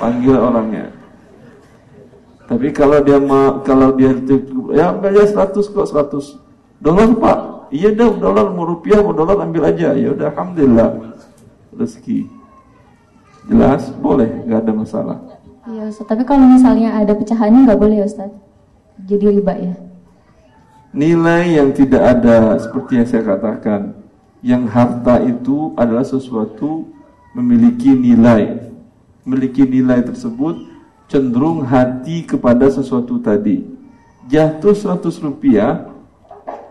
Panggil orangnya. Tapi kalau dia ma kalau dia ya ambil aja 100 kok 100 dolar Pak. Iya dong dolar mau rupiah mau dolar ambil aja. Ya udah alhamdulillah. Rezeki. Jelas boleh nggak ada masalah. Iya tapi kalau misalnya ada pecahannya nggak boleh ya Ustadz. Jadi riba ya. Nilai yang tidak ada seperti yang saya katakan, yang harta itu adalah sesuatu memiliki nilai. Memiliki nilai tersebut cenderung hati kepada sesuatu tadi. Jatuh 100 rupiah,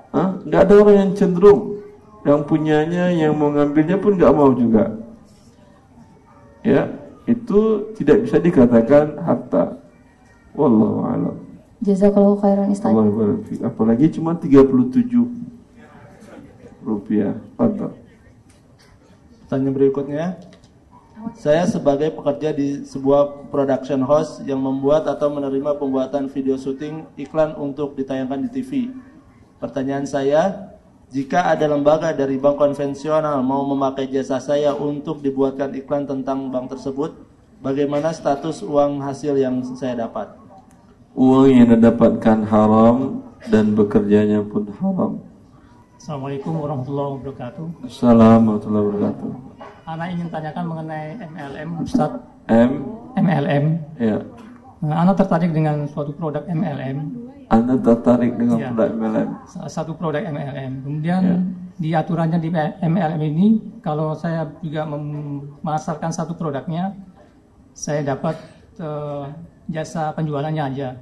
ah, nggak ada orang yang cenderung. Yang punyanya, yang mau ngambilnya pun nggak mau juga. Ya, itu tidak bisa dikatakan harta. Wallahu a'lam. Jazakallahu khairan fiik. Apalagi cuma 37 rupiah. Mantap. Pertanyaan berikutnya. Saya sebagai pekerja di sebuah production house yang membuat atau menerima pembuatan video syuting iklan untuk ditayangkan di TV. Pertanyaan saya, jika ada lembaga dari bank konvensional mau memakai jasa saya untuk dibuatkan iklan tentang bank tersebut, bagaimana status uang hasil yang saya dapat? Uang yang Anda dapatkan haram dan bekerjanya pun haram. Assalamualaikum warahmatullahi wabarakatuh. Assalamualaikum warahmatullahi wabarakatuh. Anak ingin tanyakan mengenai MLM, Ustaz. M, MLM. ya. Nah, Anak tertarik dengan suatu produk MLM. Anda tertarik dengan Iya. produk MLM? Satu produk MLM. Kemudian Ya. di aturannya di MLM ini, kalau saya juga memasarkan satu produknya, saya dapat eh, jasa penjualannya aja.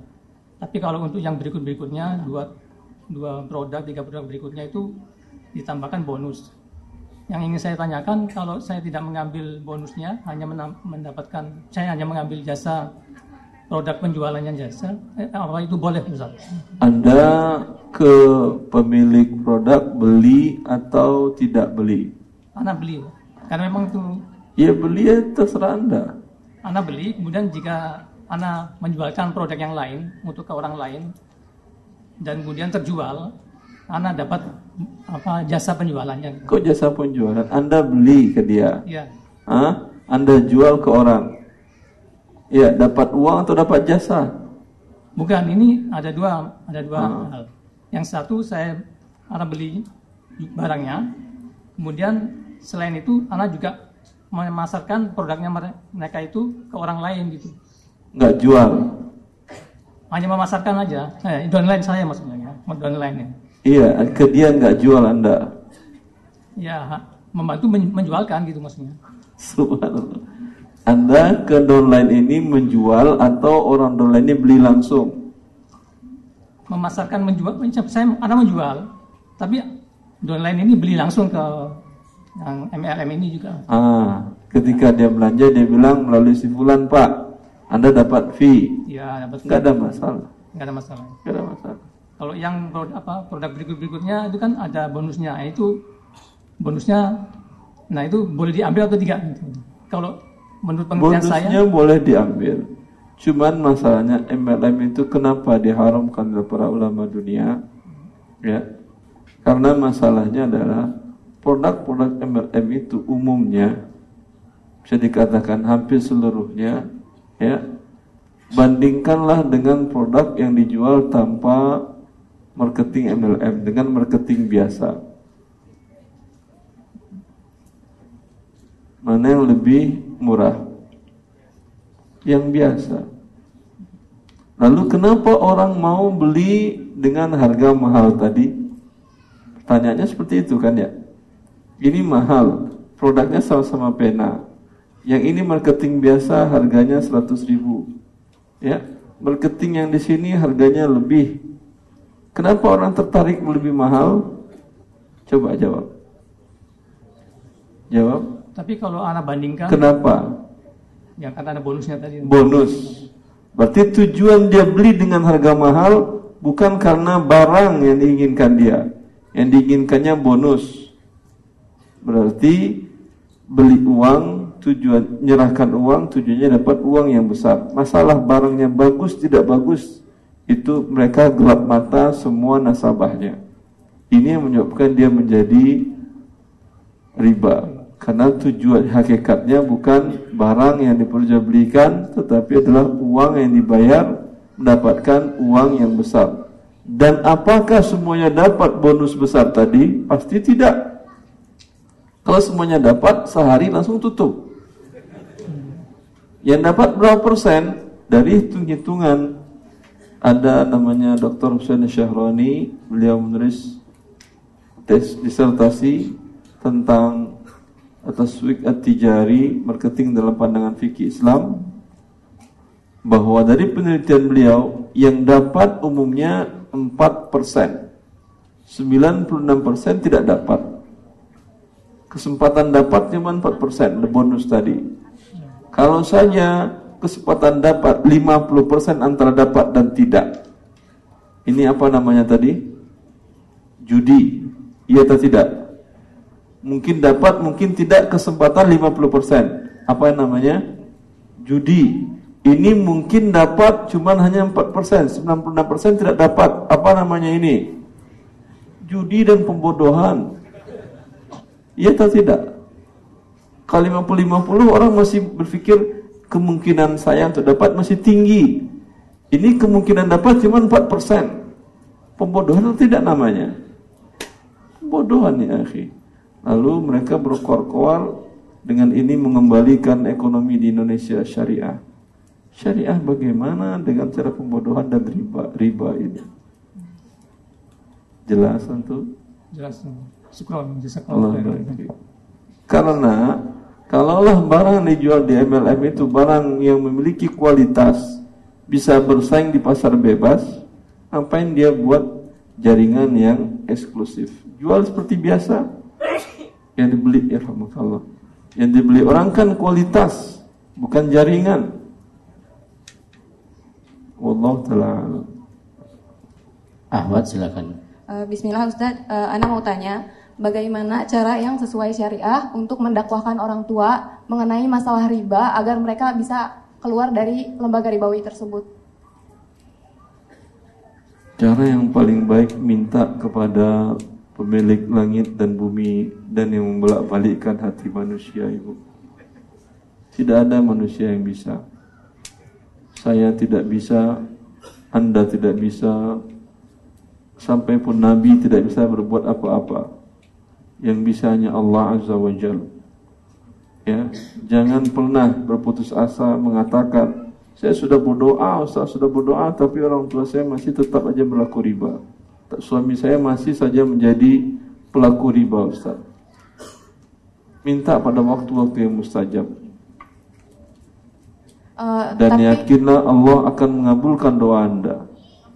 Tapi kalau untuk yang berikut-berikutnya, dua, dua produk, tiga produk berikutnya itu ditambahkan bonus. Yang ingin saya tanyakan, kalau saya tidak mengambil bonusnya, hanya mendapatkan, saya hanya mengambil jasa produk penjualannya jasa, eh, apa itu boleh Ustaz? Anda ke pemilik produk beli atau tidak beli? Anak beli, karena memang itu Ya beli ya terserah Anda. anak beli, kemudian jika Ana menjualkan produk yang lain untuk ke orang lain dan kemudian terjual, Ana dapat apa jasa penjualannya. Kok jasa penjualan? Anda beli ke dia? Iya. Hah? Anda jual ke orang? Ya, dapat uang atau dapat jasa? Bukan, ini ada dua, ada dua Ah. hal. Yang satu saya Ana beli barangnya, kemudian selain itu Ana juga memasarkan produknya mere- mereka itu ke orang lain gitu. Nggak jual? Hanya memasarkan aja. Eh, downline saya maksudnya, ya. downline ya. Iya, ke dia nggak jual Anda. Ya, membantu men- menjualkan gitu maksudnya. Subhanallah. Anda ke downline ini menjual atau orang downline ini beli langsung? Memasarkan menjual, saya Ana menjual, tapi downline ini beli langsung ke yang MLM ini juga. Ah, ketika dia belanja dia bilang melalui si fulan Pak, Anda dapat fee. Ya, dapat. Nggak ada masalah. Nggak ada masalah. Nggak ada masalah. Kalau yang produk apa produk berikut berikutnya itu kan ada bonusnya, Nah, itu bonusnya, nah itu boleh diambil atau tidak? Gitu. Kalau menurut pengertian saya, Bonusnya boleh diambil. Cuman masalahnya MLM itu kenapa diharamkan oleh para ulama dunia? Ya. Karena masalahnya adalah produk-produk MLM itu umumnya bisa dikatakan hampir seluruhnya ya bandingkanlah dengan produk yang dijual tanpa marketing MLM dengan marketing biasa. Mana yang lebih murah? Yang biasa. Lalu kenapa orang mau beli dengan harga mahal tadi? Pertanyaannya seperti itu kan ya. Ini mahal, produknya sama-sama pena. Yang ini marketing biasa harganya 100 ribu. Ya, marketing yang di sini harganya lebih. Kenapa orang tertarik lebih mahal? Coba jawab. Jawab. tapi kalau anak bandingkan, Kenapa? yang kata ada bonusnya tadi. bonus. Berarti tujuan dia beli dengan harga mahal bukan karena barang yang diinginkan dia. Yang diinginkannya bonus. Berarti beli uang tujuan menyerahkan uang tujuannya dapat uang yang besar. Masalah barangnya bagus tidak bagus itu mereka gelap mata semua nasabahnya. Ini yang menyebabkan dia menjadi riba. Karena tujuan hakikatnya bukan barang yang diperjualbelikan tetapi adalah uang yang dibayar mendapatkan uang yang besar. Dan apakah semuanya dapat bonus besar tadi? Pasti tidak. Kalau semuanya dapat sehari langsung tutup yang dapat berapa persen? Dari hitung-hitungan ada namanya Dr. Hussein Syahroni beliau menulis tes disertasi tentang Taswik At-Tijari Marketing dalam pandangan fikih Islam bahwa dari penelitian beliau yang dapat umumnya 4% 96% tidak dapat. Kesempatan dapat cuma 4% bonus tadi kalau saja kesempatan dapat 50% antara dapat dan tidak ini apa namanya tadi judi iya atau tidak mungkin dapat, mungkin tidak kesempatan 50%. Apa yang namanya? Judi. Ini mungkin dapat cuman hanya 4%, 96% tidak dapat. Apa namanya ini? Judi dan pembodohan. Iya atau tidak? Kalau 50-50 orang masih berpikir kemungkinan saya untuk dapat masih tinggi. Ini kemungkinan dapat cuma 4%. Pembodohan atau tidak namanya? Pembodohan ya akhi. Lalu mereka berkoar-koar dengan ini mengembalikan ekonomi di Indonesia syariah. Syariah bagaimana dengan cara pembodohan dan riba riba ini? Jelas tentu. Jelas. Syukur, Allah. Karena kalaulah barang yang dijual di MLM itu barang yang memiliki kualitas bisa bersaing di pasar bebas, ngapain dia buat jaringan yang eksklusif? Jual seperti biasa, yang dibeli ya Allah yang dibeli orang kan kualitas bukan jaringan. Wallahu taala Ahwat silakan. Uh, Bismillah Ustadz, uh, Ana mau tanya, bagaimana cara yang sesuai syariah untuk mendakwahkan orang tua mengenai masalah riba agar mereka bisa keluar dari lembaga ribawi tersebut? Cara yang paling baik minta kepada pemilik langit dan bumi dan yang membolak-balikkan hati manusia ibu. Tidak ada manusia yang bisa. Saya tidak bisa, Anda tidak bisa, sampai pun Nabi tidak bisa berbuat apa-apa. Yang bisa hanya Allah Azza wa Jalla. Ya, jangan pernah berputus asa mengatakan saya sudah berdoa, Ustaz sudah berdoa, tapi orang tua saya masih tetap aja berlaku riba. Suami saya masih saja menjadi pelaku riba, Ustaz. Minta pada waktu-waktu yang mustajab. Uh, Dan tapi, yakinlah Allah akan mengabulkan doa anda.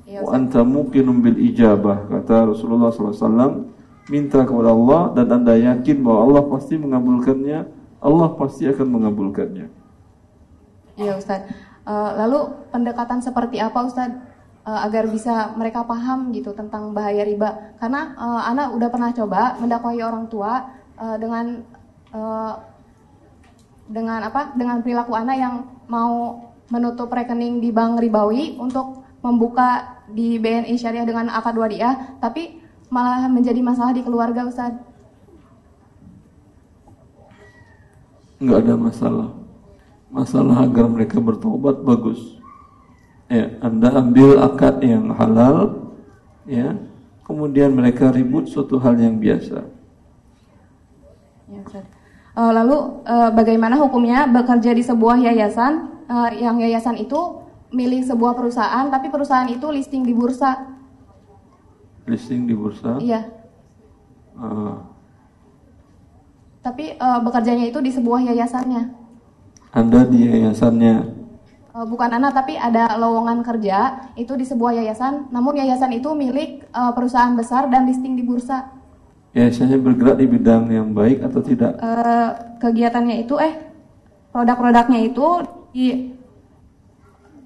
Ya, Wa anta muqinum bil ijabah kata Rasulullah SAW. Minta kepada Allah dan anda yakin bahwa Allah pasti mengabulkannya. Allah pasti akan mengabulkannya. Iya Ustaz. Uh, lalu pendekatan seperti apa Ustaz uh, agar bisa mereka paham gitu tentang bahaya riba? Karena uh, anak udah pernah coba mendakwai orang tua dengan dengan apa? Dengan perilaku anak yang mau menutup rekening di bank ribawi untuk membuka di BNI Syariah dengan akad wadiah, tapi malah menjadi masalah di keluarga Ustaz. Enggak ada masalah masalah agar mereka bertobat bagus. Ya, Anda ambil akad yang halal, ya, kemudian mereka ribut suatu hal yang biasa. Ya, Uh, lalu uh, bagaimana hukumnya bekerja di sebuah yayasan uh, yang yayasan itu milik sebuah perusahaan, tapi perusahaan itu listing di bursa? Listing di bursa? Iya. Uh. Tapi uh, bekerjanya itu di sebuah yayasannya. Anda di yayasannya? Uh, bukan anak, tapi ada lowongan kerja itu di sebuah yayasan. Namun yayasan itu milik uh, perusahaan besar dan listing di bursa. Yayasannya bergerak di bidang yang baik atau tidak? Uh, kegiatannya itu, eh, produk-produknya itu di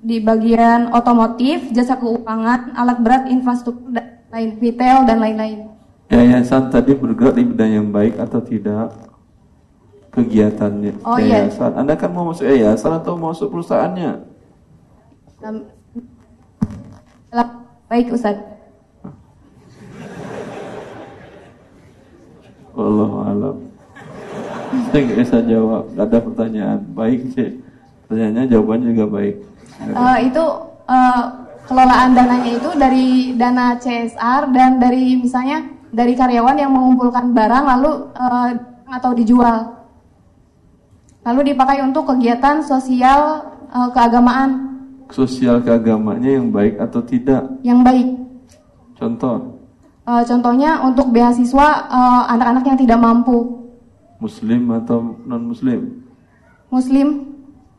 di bagian otomotif, jasa keuangan, alat berat, infrastruktur, lain retail dan lain-lain. Yayasan tadi bergerak di bidang yang baik atau tidak? kegiatannya oh, iya. yayasan. Iya. Anda kan mau masuk yayasan atau mau masuk perusahaannya? Baik Ustaz. Allah alam. Saya nggak bisa jawab. Gak ada pertanyaan. Baik sih. Pertanyaannya jawabannya juga baik. Uh, itu uh, kelolaan dananya itu dari dana CSR dan dari misalnya dari karyawan yang mengumpulkan barang lalu uh, atau dijual lalu dipakai untuk kegiatan sosial uh, keagamaan. Sosial keagamaannya yang baik atau tidak? Yang baik. Contoh? Uh, contohnya untuk beasiswa uh, anak-anak yang tidak mampu. Muslim atau non Muslim? Muslim.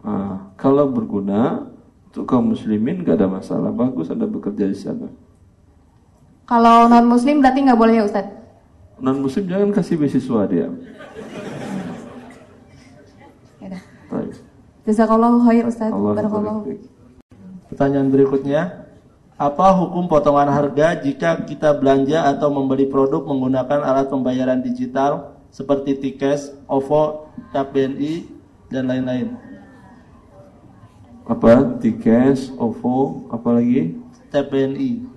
Uh, kalau berguna untuk kaum muslimin gak ada masalah, bagus anda bekerja di sana. Kalau non Muslim berarti nggak boleh ya Ustaz? Non Muslim jangan kasih beasiswa dia. Jazakallahu khair Ustaz. Barakallahu. Pertanyaan berikutnya, apa hukum potongan harga jika kita belanja atau membeli produk menggunakan alat pembayaran digital seperti Tikes, OVO, Tap BNI dan lain-lain? Apa? Tikes, OVO, apa lagi? Tap BNI.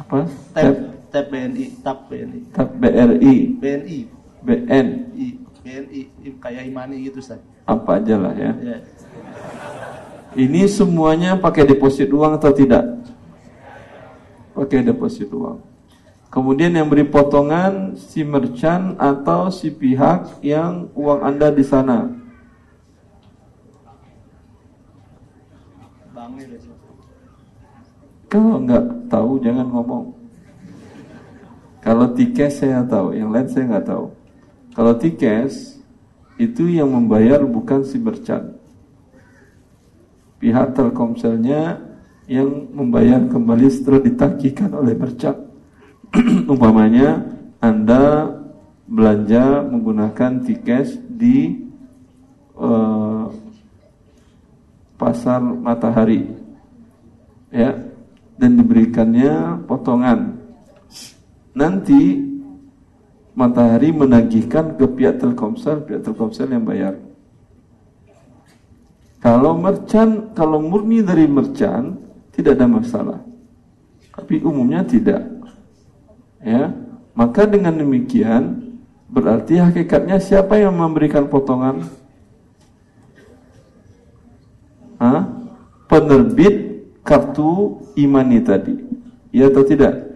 Apa? Tap, Tap BNI, Tap BNI. Tap BRI. BNI. BNI. BNI kayak Imani gitu Ustaz. Apa aja lah ya. Yeah. Ini semuanya pakai deposit uang atau tidak? Pakai deposit uang. Kemudian yang beri potongan si merchant atau si pihak yang uang Anda di sana. Kalau nggak tahu jangan ngomong. Kalau tiket saya tahu, yang lain saya nggak tahu. Kalau tiket itu yang membayar bukan si merchant pihak Telkomselnya yang membayar kembali setelah ditagikan oleh merchant. Umpamanya Anda belanja menggunakan tiket di uh, pasar matahari ya dan diberikannya potongan nanti matahari menagihkan ke pihak Telkomsel pihak Telkomsel yang bayar Kalau merchant, kalau murni dari merchant tidak ada masalah. Tapi umumnya tidak. Ya. Maka dengan demikian berarti hakikatnya siapa yang memberikan potongan? Hah? Penerbit kartu imani tadi. Ya atau tidak?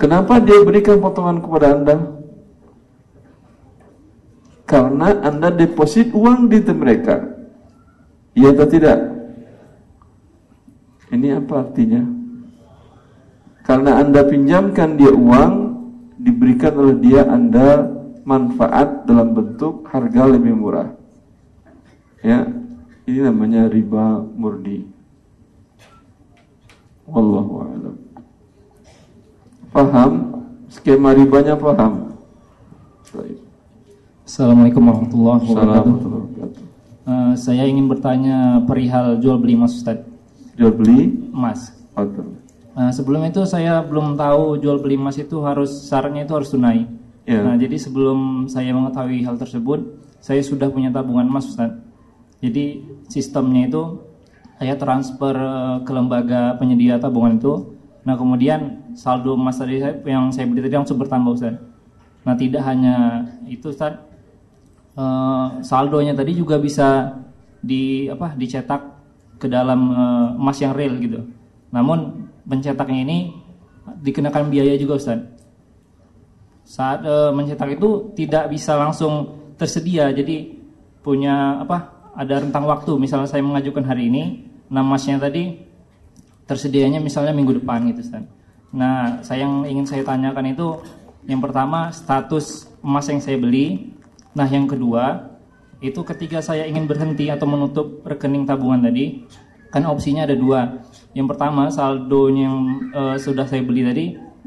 Kenapa dia berikan potongan kepada Anda? Karena Anda deposit uang di mereka. Iya atau tidak? Ini apa artinya? Karena Anda pinjamkan dia uang, diberikan oleh dia Anda manfaat dalam bentuk harga lebih murah. Ya, ini namanya riba murni. Wallahu a'lam. Paham? Skema ribanya paham? Assalamualaikum warahmatullahi wabarakatuh. Uh, saya ingin bertanya perihal jual beli emas Ustaz. Jual beli emas. Uh, sebelum itu saya belum tahu jual beli emas itu harus syaratnya itu harus tunai. Yeah. Nah, jadi sebelum saya mengetahui hal tersebut, saya sudah punya tabungan emas Ustaz. Jadi sistemnya itu saya transfer uh, ke lembaga penyedia tabungan itu. Nah, kemudian saldo emas tadi yang saya beli tadi langsung bertambah Ustaz. Nah, tidak hanya itu Ustaz, uh, saldonya tadi juga bisa di apa dicetak ke dalam uh, emas yang real gitu. Namun pencetaknya ini dikenakan biaya juga Ustaz. Saat uh, mencetak itu tidak bisa langsung tersedia jadi punya apa ada rentang waktu misalnya saya mengajukan hari ini emasnya tadi tersedianya misalnya minggu depan gitu Ustaz. Nah, saya yang ingin saya tanyakan itu yang pertama status emas yang saya beli Nah, yang kedua, itu ketika saya ingin berhenti atau menutup rekening tabungan tadi, kan opsinya ada dua. Yang pertama, saldo yang uh, sudah saya beli tadi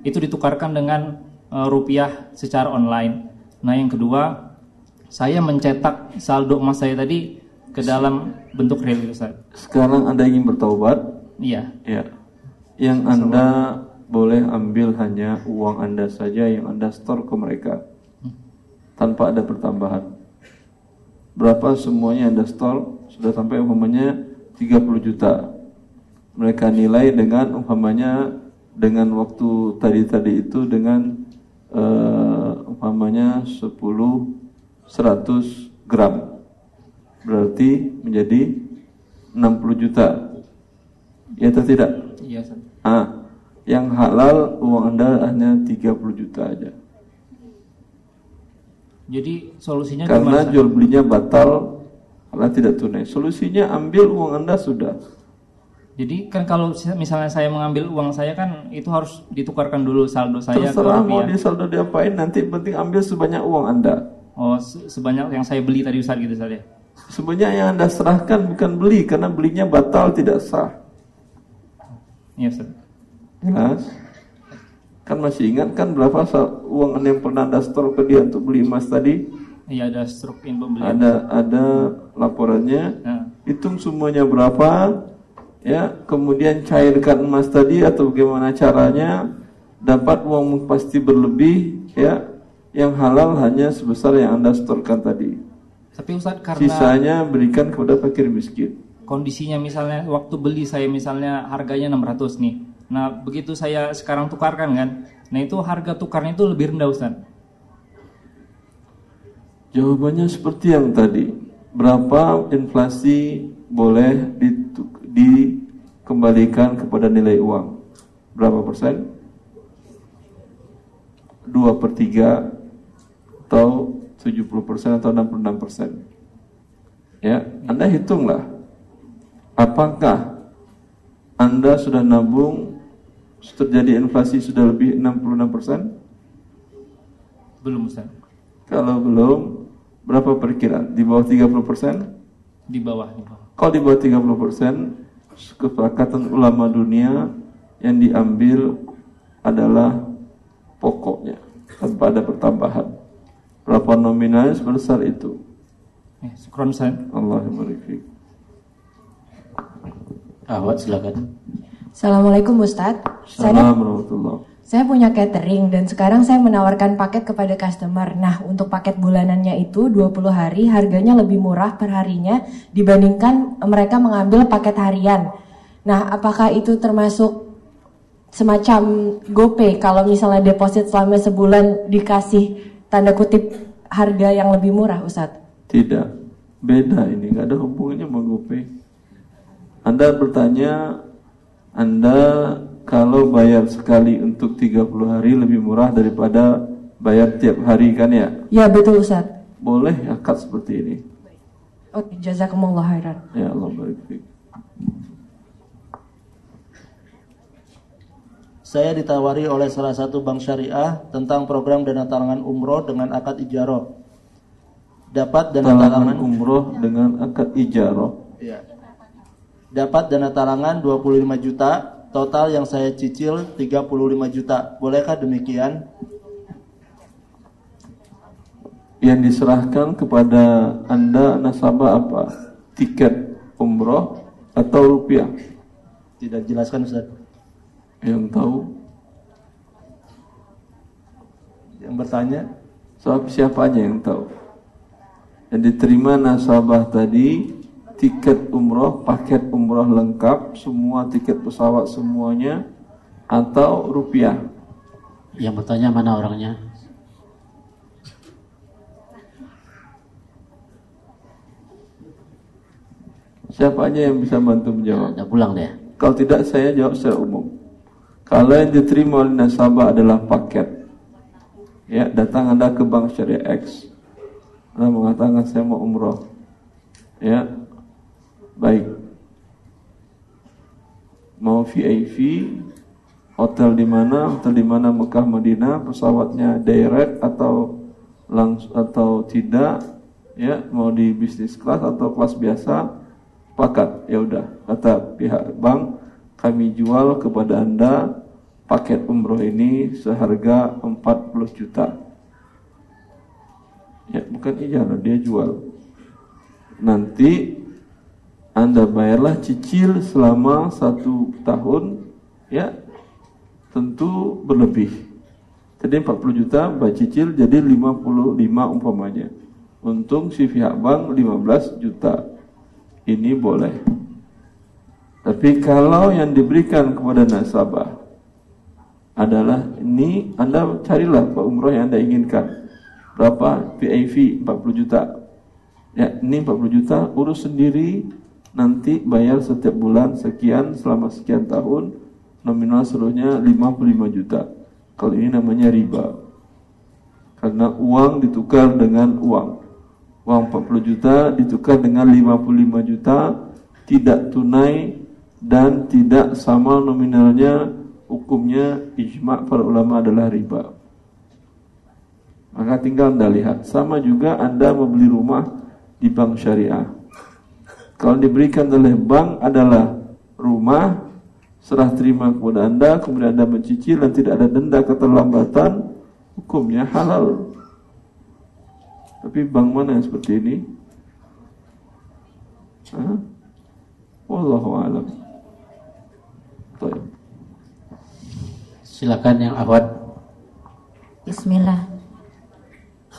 itu ditukarkan dengan uh, rupiah secara online. Nah, yang kedua, saya mencetak saldo emas saya tadi ke dalam bentuk real Ustaz. Sekarang Anda ingin bertaubat? Iya. Iya. Yang Anda boleh ambil hanya uang Anda saja yang Anda store ke mereka tanpa ada pertambahan. Berapa semuanya Anda store sudah sampai umpamanya 30 juta. Mereka nilai dengan umpamanya dengan waktu tadi-tadi itu dengan uh, umpamanya 10 100 gram. Berarti menjadi 60 juta. Ya atau tidak? Iya, Ah, yang halal uang Anda hanya 30 juta aja. Jadi solusinya karena gimana? jual belinya batal karena tidak tunai. Solusinya ambil uang anda sudah. Jadi kan kalau misalnya saya mengambil uang saya kan itu harus ditukarkan dulu saldo saya. Terserah mau di saldo diapain nanti penting ambil sebanyak uang anda. Oh sebanyak yang saya beli tadi Ustaz gitu saja. Sebenarnya yang anda serahkan bukan beli karena belinya batal tidak sah. Iya Ustaz. Jelas. Kan masih ingat kan berapa uang yang pernah anda store ke dia untuk beli emas tadi? Iya ada in pembelian. Ada ada laporannya. Ya. Hitung semuanya berapa? Ya, kemudian cairkan emas tadi atau bagaimana caranya? Dapat uang pasti berlebih, ya. Yang halal hanya sebesar yang anda storekan tadi. Tapi Ustaz karena sisanya berikan kepada fakir miskin. Kondisinya misalnya waktu beli saya misalnya harganya 600 nih Nah, begitu saya sekarang tukarkan kan, nah itu harga tukarnya itu lebih rendah Ustaz. Jawabannya seperti yang tadi. Berapa inflasi boleh dikembalikan kepada nilai uang? Berapa persen? 2 per 3 atau 70 persen atau 66 persen. Ya, Anda hitunglah. Apakah Anda sudah nabung terjadi inflasi sudah lebih 66%? Belum Ustaz. Kalau belum, berapa perkiraan? Di bawah 30%? Di bawah. Di bawah. Kalau di bawah 30%, kesepakatan ulama dunia yang diambil adalah pokoknya tanpa ada pertambahan. Berapa nominalnya sebesar itu? Eh, syukron Ustaz. Allah Ahwat silakan. Assalamualaikum Ustaz. Assalamualaikum saya punya catering dan sekarang saya menawarkan paket kepada customer. Nah, untuk paket bulanannya itu 20 hari harganya lebih murah per harinya dibandingkan mereka mengambil paket harian. Nah, apakah itu termasuk semacam GoPay kalau misalnya deposit selama sebulan dikasih tanda kutip harga yang lebih murah, Ustadz? Tidak, beda ini, nggak ada hubungannya sama GoPay. Anda bertanya, Anda kalau bayar sekali untuk 30 hari lebih murah daripada bayar tiap hari kan ya? Ya betul Ustaz. Boleh akad seperti ini. Oke, jazakumullah khairan. Ya Allah baik Saya ditawari oleh salah satu bank syariah tentang program dana talangan umroh dengan akad ijaroh. Dapat dana talangan, talangan umroh dengan akad ijaroh. Iya. Dapat dana talangan 25 juta Total yang saya cicil 35 juta. Bolehkah demikian? Yang diserahkan kepada Anda nasabah apa? Tiket umroh atau rupiah? Tidak jelaskan Ustaz. Yang tahu? Yang bertanya? Soal siapa aja yang tahu? Yang diterima nasabah tadi tiket umroh, paket umroh lengkap, semua tiket pesawat semuanya, atau rupiah? Yang bertanya mana orangnya? Siapa aja yang bisa bantu menjawab? Udah pulang deh. Kalau tidak saya jawab secara umum. Kalau yang diterima oleh nasabah adalah paket, ya datang anda ke bank syariah X, anda mengatakan saya mau umroh, ya Baik. Mau VIP, hotel di mana? Hotel di mana Mekah Madinah, pesawatnya direct atau langsung atau tidak? Ya, mau di bisnis kelas atau kelas biasa? Pakat. Ya udah, kata pihak bank, kami jual kepada Anda paket umroh ini seharga 40 juta. Ya, bukan ijarah, dia jual. Nanti anda bayarlah cicil selama satu tahun, ya tentu berlebih. Tadi 40 juta, bayar cicil jadi 55 umpamanya. Untung si pihak bank 15 juta. Ini boleh. Tapi kalau yang diberikan kepada nasabah adalah ini Anda carilah Pak Umroh yang Anda inginkan. Berapa PIV 40 juta. Ya, ini 40 juta urus sendiri nanti bayar setiap bulan sekian selama sekian tahun nominal seluruhnya 55 juta kalau ini namanya riba karena uang ditukar dengan uang uang 40 juta ditukar dengan 55 juta tidak tunai dan tidak sama nominalnya hukumnya ijma para ulama adalah riba maka tinggal anda lihat sama juga anda membeli rumah di bank syariah kalau diberikan oleh bank adalah rumah serah terima kepada anda, kemudian anda mencicil dan tidak ada denda keterlambatan, hukumnya halal. Tapi bank mana yang seperti ini? Hah? Wallahu alam. Silakan yang awal. Bismillah.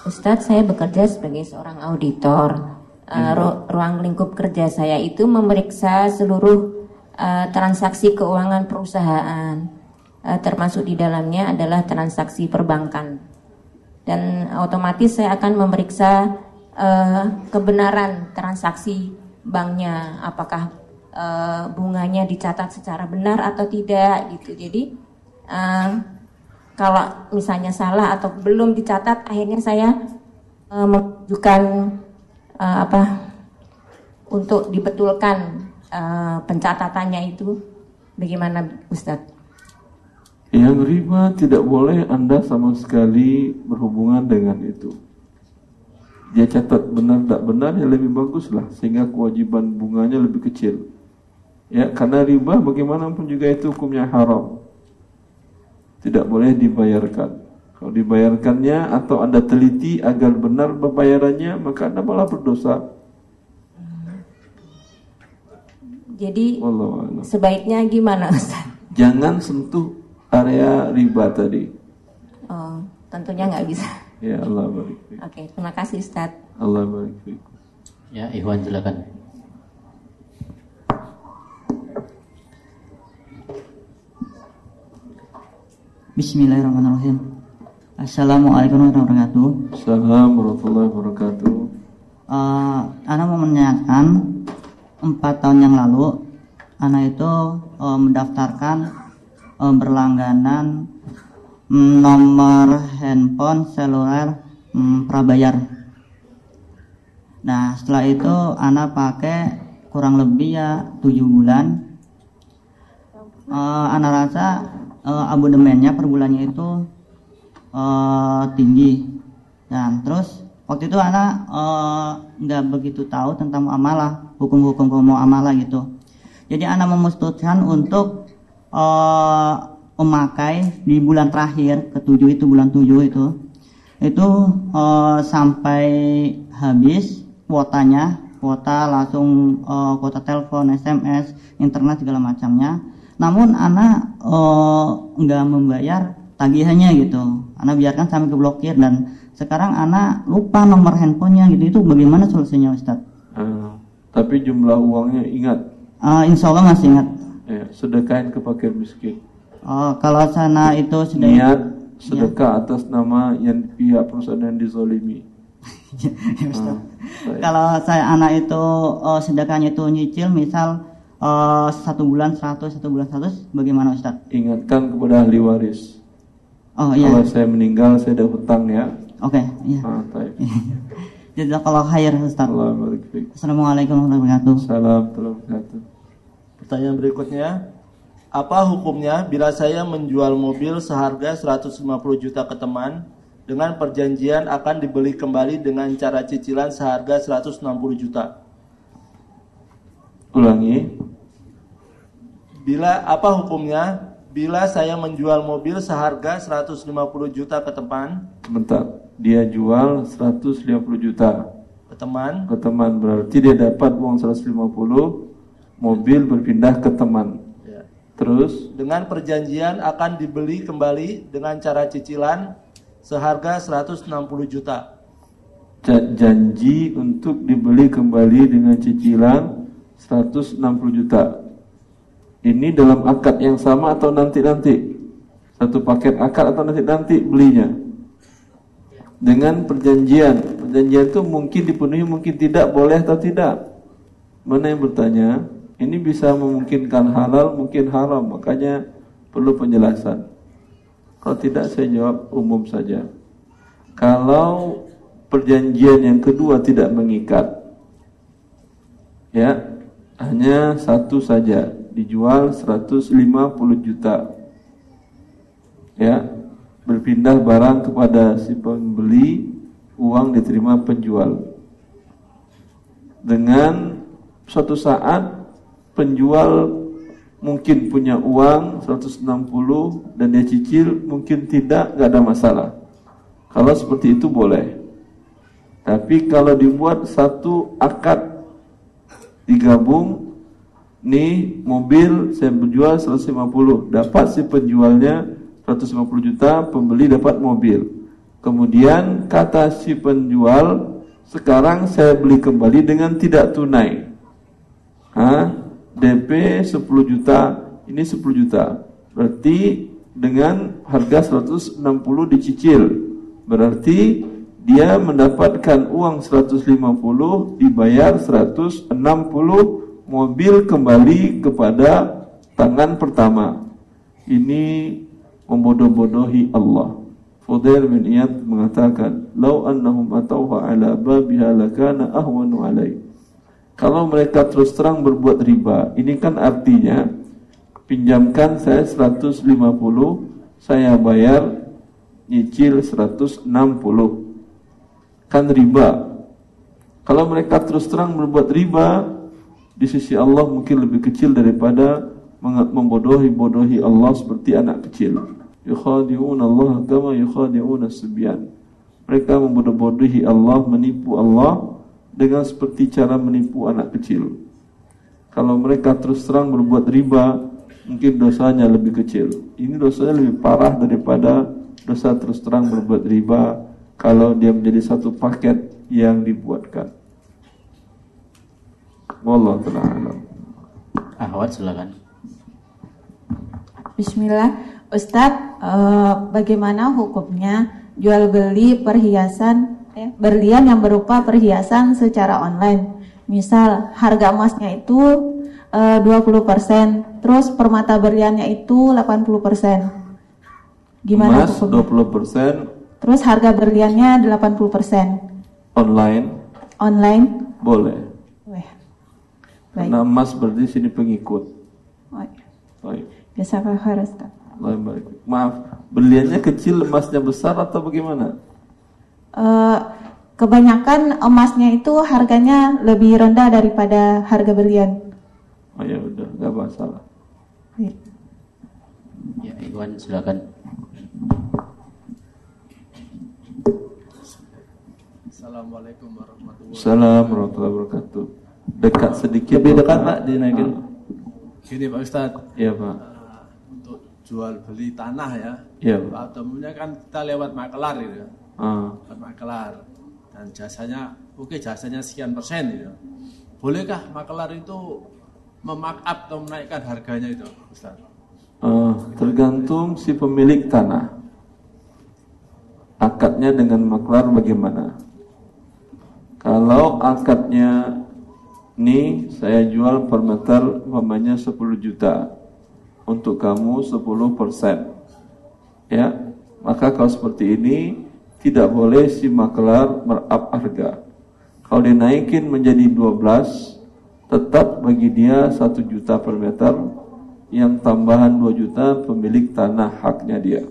Ustadz, saya bekerja sebagai seorang auditor uh, ru ruang lingkup kerja saya itu memeriksa seluruh uh, transaksi keuangan perusahaan, uh, termasuk di dalamnya adalah transaksi perbankan. Dan otomatis saya akan memeriksa uh, kebenaran transaksi banknya, apakah uh, bunganya dicatat secara benar atau tidak gitu. Jadi kalau misalnya salah atau belum dicatat, akhirnya saya uh, menunjukkan uh, apa untuk dibetulkan uh, pencatatannya itu bagaimana Ustadz? Yang riba tidak boleh Anda sama sekali berhubungan dengan itu. Dia catat benar tak benar ya lebih bagus lah sehingga kewajiban bunganya lebih kecil. Ya, karena riba bagaimanapun juga itu hukumnya haram. Tidak boleh dibayarkan. Kalau dibayarkannya atau Anda teliti agar benar pembayarannya, maka Anda malah berdosa. Jadi sebaiknya gimana Ustaz? Jangan sentuh area riba tadi. Oh, tentunya nggak bisa. Ya Allah barik. Oke, terima kasih Ustaz. Allah barik. Ya, Ikhwan silakan. Bismillahirrahmanirrahim. Assalamualaikum warahmatullahi wabarakatuh. Assalamualaikum warahmatullahi wabarakatuh. Uh, Ana mau menanyakan empat tahun yang lalu, Ana itu uh, mendaftarkan uh, berlangganan um, nomor handphone seluler um, prabayar. Nah setelah itu Ana pakai kurang lebih ya tujuh bulan. Uh, Ana rasa uh, abonemennya per bulannya itu uh, tinggi. Dan terus waktu itu anak nggak uh, begitu tahu tentang muamalah hukum-hukum muamalah gitu. Jadi anak memutuskan untuk uh, memakai di bulan terakhir ketujuh itu bulan tujuh itu itu uh, sampai habis kuotanya kuota langsung uh, kuota telepon SMS internet segala macamnya namun anak nggak uh, membayar tagihannya gitu anak biarkan sampai ke blokir dan sekarang anak lupa nomor handphonenya gitu itu bagaimana solusinya Ustaz? Uh, tapi jumlah uangnya ingat? Uh, insya Allah masih ingat. Ya, sedekahin ke fakir miskin. Oh, kalau sana itu sudah niat sedekah ya. atas nama yang pihak perusahaan yang dizolimi. ya, uh, kalau saya anak itu uh, sedekahnya itu nyicil misal uh, satu bulan 100 satu bulan 100 bagaimana Ustaz? Ingatkan kepada ahli waris. Oh iya. Kalau saya meninggal saya ada hutang ya. Oke, okay, iya. Ah, Jazakallah khair Ustaz. Assalamualaikum warahmatullahi wabarakatuh. Salam wabarakatuh. Pertanyaan berikutnya, apa hukumnya bila saya menjual mobil seharga 150 juta ke teman dengan perjanjian akan dibeli kembali dengan cara cicilan seharga 160 juta? Ulangi. Bila apa hukumnya bila saya menjual mobil seharga 150 juta ke teman? Bentar, dia jual 150 juta ke teman. Ke teman berarti dia dapat uang 150, mobil berpindah ke teman. Ya. Terus dengan perjanjian akan dibeli kembali dengan cara cicilan seharga 160 juta. Janji untuk dibeli kembali dengan cicilan 160 juta. Ini dalam akad yang sama atau nanti-nanti? Satu paket akad atau nanti-nanti belinya? Dengan perjanjian. Perjanjian itu mungkin dipenuhi, mungkin tidak, boleh atau tidak? Mana yang bertanya? Ini bisa memungkinkan halal, mungkin haram. Makanya perlu penjelasan. Kalau tidak saya jawab umum saja. Kalau perjanjian yang kedua tidak mengikat, ya hanya satu saja dijual 150 juta. Ya berpindah barang kepada si pembeli uang diterima penjual. Dengan suatu saat penjual mungkin punya uang 160 dan dia cicil mungkin tidak nggak ada masalah. Kalau seperti itu boleh. Tapi kalau dibuat satu akad digabung nih mobil saya berjual 150 dapat si penjualnya 150 juta pembeli dapat mobil. Kemudian kata si penjual sekarang saya beli kembali dengan tidak tunai. Hah? DP 10 juta ini 10 juta. Berarti dengan harga 160 dicicil. Berarti dia mendapatkan uang 150 dibayar 160 mobil kembali kepada tangan pertama. Ini membodoh-bodohi Allah. Fudail bin Iyad mengatakan lau annahum atauha ala babiha lakana ahwanu alai kalau mereka terus terang berbuat riba ini kan artinya pinjamkan saya 150 saya bayar nyicil 160 kan riba. Kalau mereka terus terang berbuat riba, di sisi Allah mungkin lebih kecil daripada membodohi-bodohi Allah seperti anak kecil. Yukhadi'un Allah kama yukhadi'un as-subyan. Mereka membodoh-bodohi Allah, menipu Allah dengan seperti cara menipu anak kecil. Kalau mereka terus terang berbuat riba, mungkin dosanya lebih kecil. Ini dosanya lebih parah daripada dosa terus terang berbuat riba kalau dia menjadi satu paket yang dibuatkan. Wallahu taala Ahwat silakan. Bismillah, Ustadz, eh, bagaimana hukumnya jual beli perhiasan eh, berlian yang berupa perhiasan secara online? Misal harga emasnya itu eh, 20%, terus permata berliannya itu 80%. Gimana Emas 20%, Terus harga berliannya 80%. online Online? boleh. Karena emas berarti sini pengikut. Oh, Baik. Ustaz. Allah yang barik. Maaf, beliannya kecil, emasnya besar atau bagaimana? Eh, kebanyakan emasnya itu harganya lebih rendah daripada harga berlian. Oh ya udah, nggak masalah. Ya, Iwan silakan. Assalamualaikum warahmatullahi Assalamualaikum warahmatullahi wabarakatuh. Dekat sedikit. Lebih dekat Pak, dinaikin. Gini Pak Ustadz. Iya Pak. Untuk jual beli tanah ya. Iya, Pak. Pada umumnya kan kita lewat makelar gitu ya. Ah. Lewat makelar. Dan jasanya, oke jasanya sekian persen gitu. Bolehkah makelar itu memakap atau menaikkan harganya itu Ustaz? Eh, tergantung si pemilik tanah. Akadnya dengan maklar bagaimana? Kalau akadnya nih saya jual per meter umpamanya 10 juta. Untuk kamu 10 persen. Ya maka kalau seperti ini tidak boleh si maklar merap harga. Kalau dinaikin menjadi 12 tetap bagi dia 1 juta per meter yang tambahan 2 juta pemilik tanah haknya dia.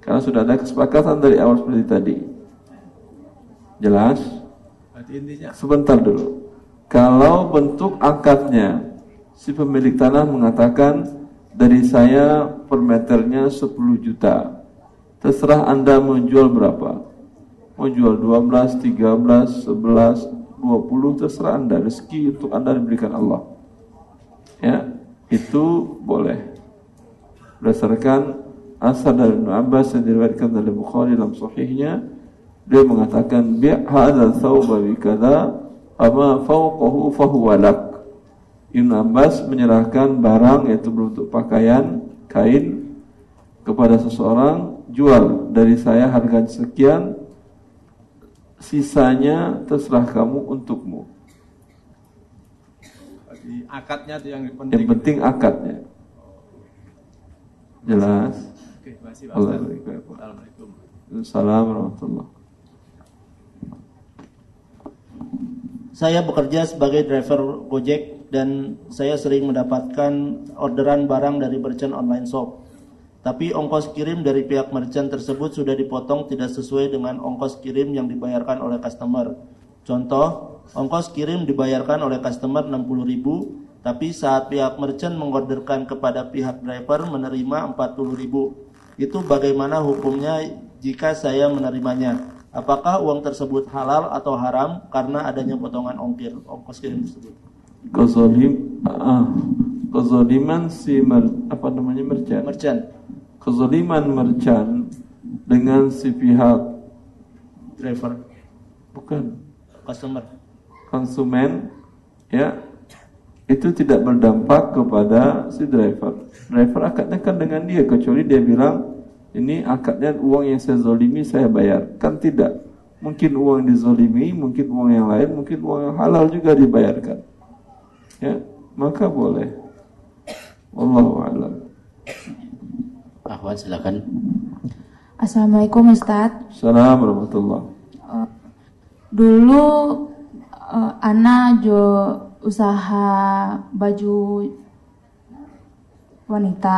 Karena sudah ada kesepakatan dari awal seperti tadi. Jelas? Sebentar dulu kalau bentuk akadnya si pemilik tanah mengatakan dari saya per meternya 10 juta. Terserah Anda mau jual berapa. Mau jual 12, 13, 11, 20 terserah Anda. Rezeki untuk Anda diberikan Allah. Ya, itu boleh. Berdasarkan asal dari Ibnu Abbas yang diriwayatkan oleh Bukhari dalam sahihnya, dia mengatakan bi' hadza thawba bi ama fawqahu fahuwa lak. Ibn Abbas menyerahkan barang yaitu berbentuk pakaian, kain kepada seseorang, jual dari saya harga sekian, sisanya terserah kamu untukmu. Berarti akadnya itu yang penting. Yang penting akadnya. Jelas. Oke, terima kasih Pak Ustaz. Assalamualaikum. Assalamualaikum warahmatullahi Saya bekerja sebagai driver Gojek dan saya sering mendapatkan orderan barang dari merchant online shop. Tapi ongkos kirim dari pihak merchant tersebut sudah dipotong tidak sesuai dengan ongkos kirim yang dibayarkan oleh customer. Contoh, ongkos kirim dibayarkan oleh customer 60.000, tapi saat pihak merchant mengorderkan kepada pihak driver menerima 40.000. Itu bagaimana hukumnya jika saya menerimanya? Apakah uang tersebut halal atau haram karena adanya potongan ongkir ongkos kirim tersebut? Kezolim, ah, kezoliman si mer, apa namanya merchant. Merchant. Kezoliman merchant dengan si pihak Driver, bukan customer. konsumen, ya itu tidak berdampak kepada si driver. Driver akadnya kan dengan dia kecuali dia bilang ini akadnya uang yang saya zolimi saya bayar. Kan tidak. Mungkin uang yang dizolimi, mungkin uang yang lain, mungkin uang yang halal juga dibayarkan. Ya, maka boleh. Wallahu a'lam. Ahwat silakan. Assalamualaikum Ustadz. Assalamualaikum warahmatullahi Eh, dulu eh, Ana jo usaha baju wanita.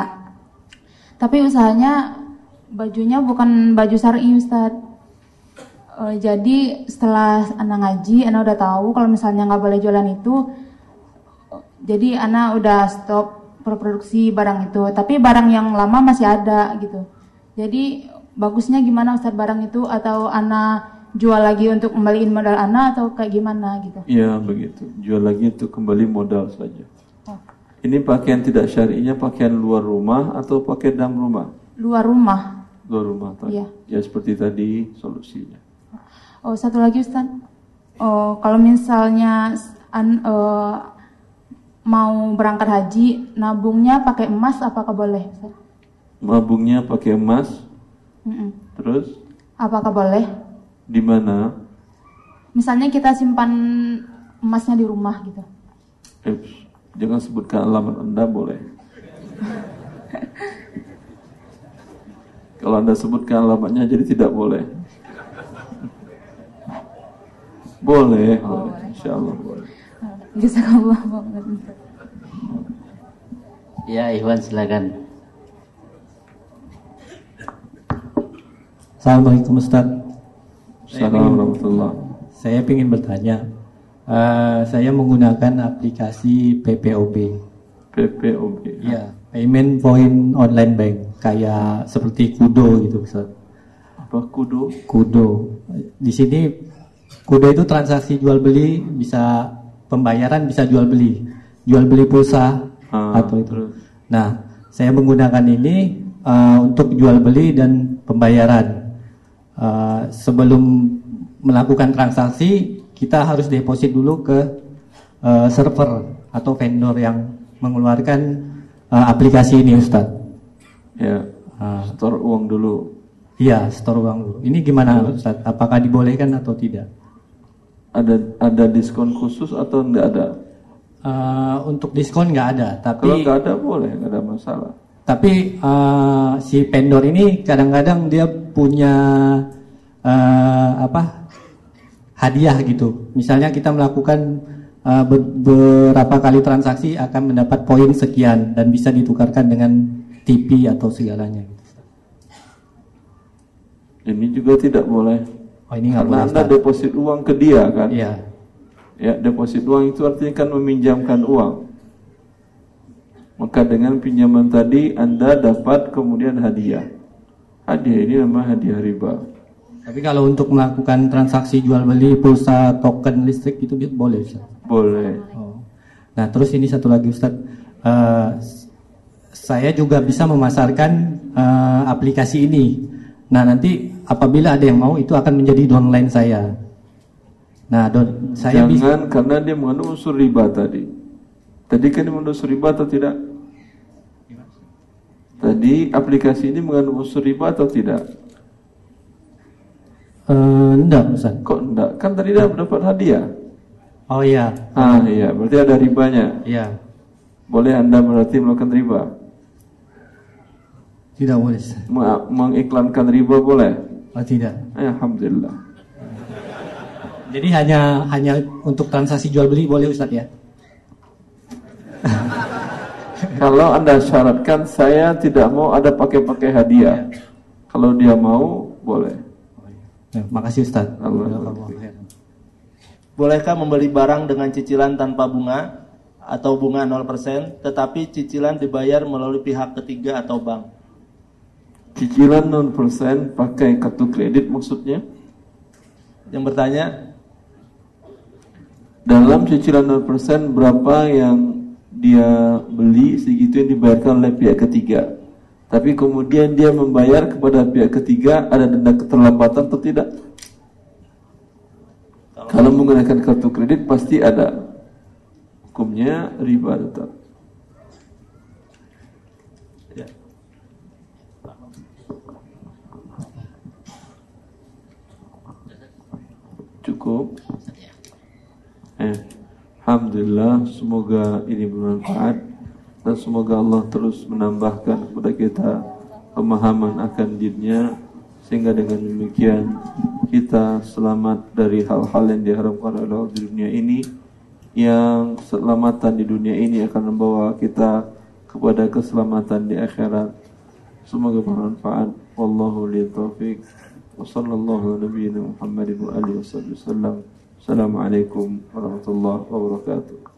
Tapi usahanya bajunya bukan baju syar'i Ustadz. Eh, jadi setelah Ana ngaji, Ana udah tahu kalau misalnya nggak boleh jualan itu. Jadi Ana udah stop produksi barang itu. Tapi barang yang lama masih ada gitu. Jadi bagusnya gimana Ustadz barang itu atau Ana jual lagi untuk kembaliin modal Ana atau kayak gimana gitu? Iya begitu. Jual lagi itu kembali modal saja. Ini pakaian tidak syari'nya pakaian luar rumah atau pakai dalam rumah? Luar rumah. Luar rumah. Tadi. Iya. Ya seperti tadi solusinya. Oh, satu lagi Ustaz. Oh, kalau misalnya an, uh, mau berangkat haji, nabungnya pakai emas apakah boleh? Ustaz? Nabungnya pakai emas. Mm-mm. Terus Apakah boleh? di mana? Misalnya kita simpan emasnya di rumah gitu. Eh, jangan sebutkan alamat Anda boleh. Kalau Anda sebutkan alamatnya jadi tidak boleh. Boleh, Oh, boleh. Insya Allah boleh. Jazakallah. Ya, Iwan silakan. Assalamualaikum Ustaz. Assalamualaikum warahmatullahi Saya ingin bertanya. Eh, saya menggunakan aplikasi PPOB. PPOB. Ya, Payment Point Online Bank kayak seperti Kudo gitu Ustaz. Apa Kudo? Kudo. Di sini Kudo itu transaksi jual beli bisa pembayaran bisa jual beli. Jual beli pulsa Ah, atau itu. Nah, saya menggunakan ini eh, untuk jual beli dan pembayaran. Eh, sebelum melakukan transaksi, kita harus deposit dulu ke eh, server atau vendor yang mengeluarkan eh, aplikasi ini, Ustaz. Ya. store uang dulu. Iya, store uang dulu. Ini gimana, Ustaz? Apakah dibolehkan atau tidak? Ada ada diskon khusus atau enggak ada? Eh, untuk diskon nggak ada, tapi Kalau enggak ada boleh, enggak ada masalah. Tapi eh, si vendor ini kadang-kadang dia punya eh, apa hadiah gitu. Misalnya kita melakukan be- beberapa kali transaksi akan mendapat poin sekian dan bisa ditukarkan dengan TV atau segalanya. Ini juga tidak boleh. Oh ini Karena boleh. Anda Ustaz. deposit uang ke dia kan? Iya. Ya, deposit uang itu artinya kan meminjamkan uang. Maka dengan pinjaman tadi Anda dapat kemudian hadiah. Hadiah ini namanya hadiah riba. Tapi kalau untuk melakukan transaksi jual beli pulsa token listrik itu boleh Ustaz. Boleh. Nah, terus ini satu lagi Ustaz. S- saya juga bisa memasarkan eh, aplikasi ini. Nah, nanti apabila ada yang mau itu akan menjadi downline saya. Nah, don, saya bisa Jangan karena dia mengandung unsur riba tadi. Tadi kan dia mengandung unsur riba atau tidak? Tadi aplikasi ini mengandung unsur riba atau tidak? eh, enggak Ustaz. Kok enggak? Kan tadi dia dapat hadiah. Oh iya. Ah iya, berarti ada ribanya. Iya. Boleh Anda berarti melakukan riba? Tidak boleh. Mengiklankan riba boleh? Oh, tidak. Eh, Alhamdulillah. Jadi hanya hanya untuk transaksi jual beli boleh Ustaz ya? Kalau Anda syaratkan saya tidak mau ada pakai-pakai hadiah. Kalau dia mau, boleh. Ya, makasih Ustaz. Bolehkah membeli barang dengan cicilan tanpa bunga atau bunga 0% tetapi cicilan dibayar melalui pihak ketiga atau bank? Cicilan 0% pakai kartu kredit maksudnya? Yang bertanya, Dalam cicilan 0% berapa yang dia beli segitu yang dibayarkan oleh pihak ketiga. Tapi kemudian dia membayar kepada pihak ketiga ada denda keterlambatan atau tidak? Kalau menggunakan kartu kredit pasti ada. Hukumnya riba tetap. Cukup. Eh, Alhamdulillah, semoga ini bermanfaat dan semoga Allah terus menambahkan kepada kita pemahaman akan dinnya sehingga dengan demikian kita selamat dari hal-hal yang diharamkan oleh Allah di dunia ini yang keselamatan di dunia ini akan membawa kita kepada keselamatan di akhirat. Semoga bermanfaat. Wallahu li taufiq. Wa sallallahu ala nabiyyina Muhammadin wa alihi wasallam. Assalamualaikum warahmatullahi wabarakatuh.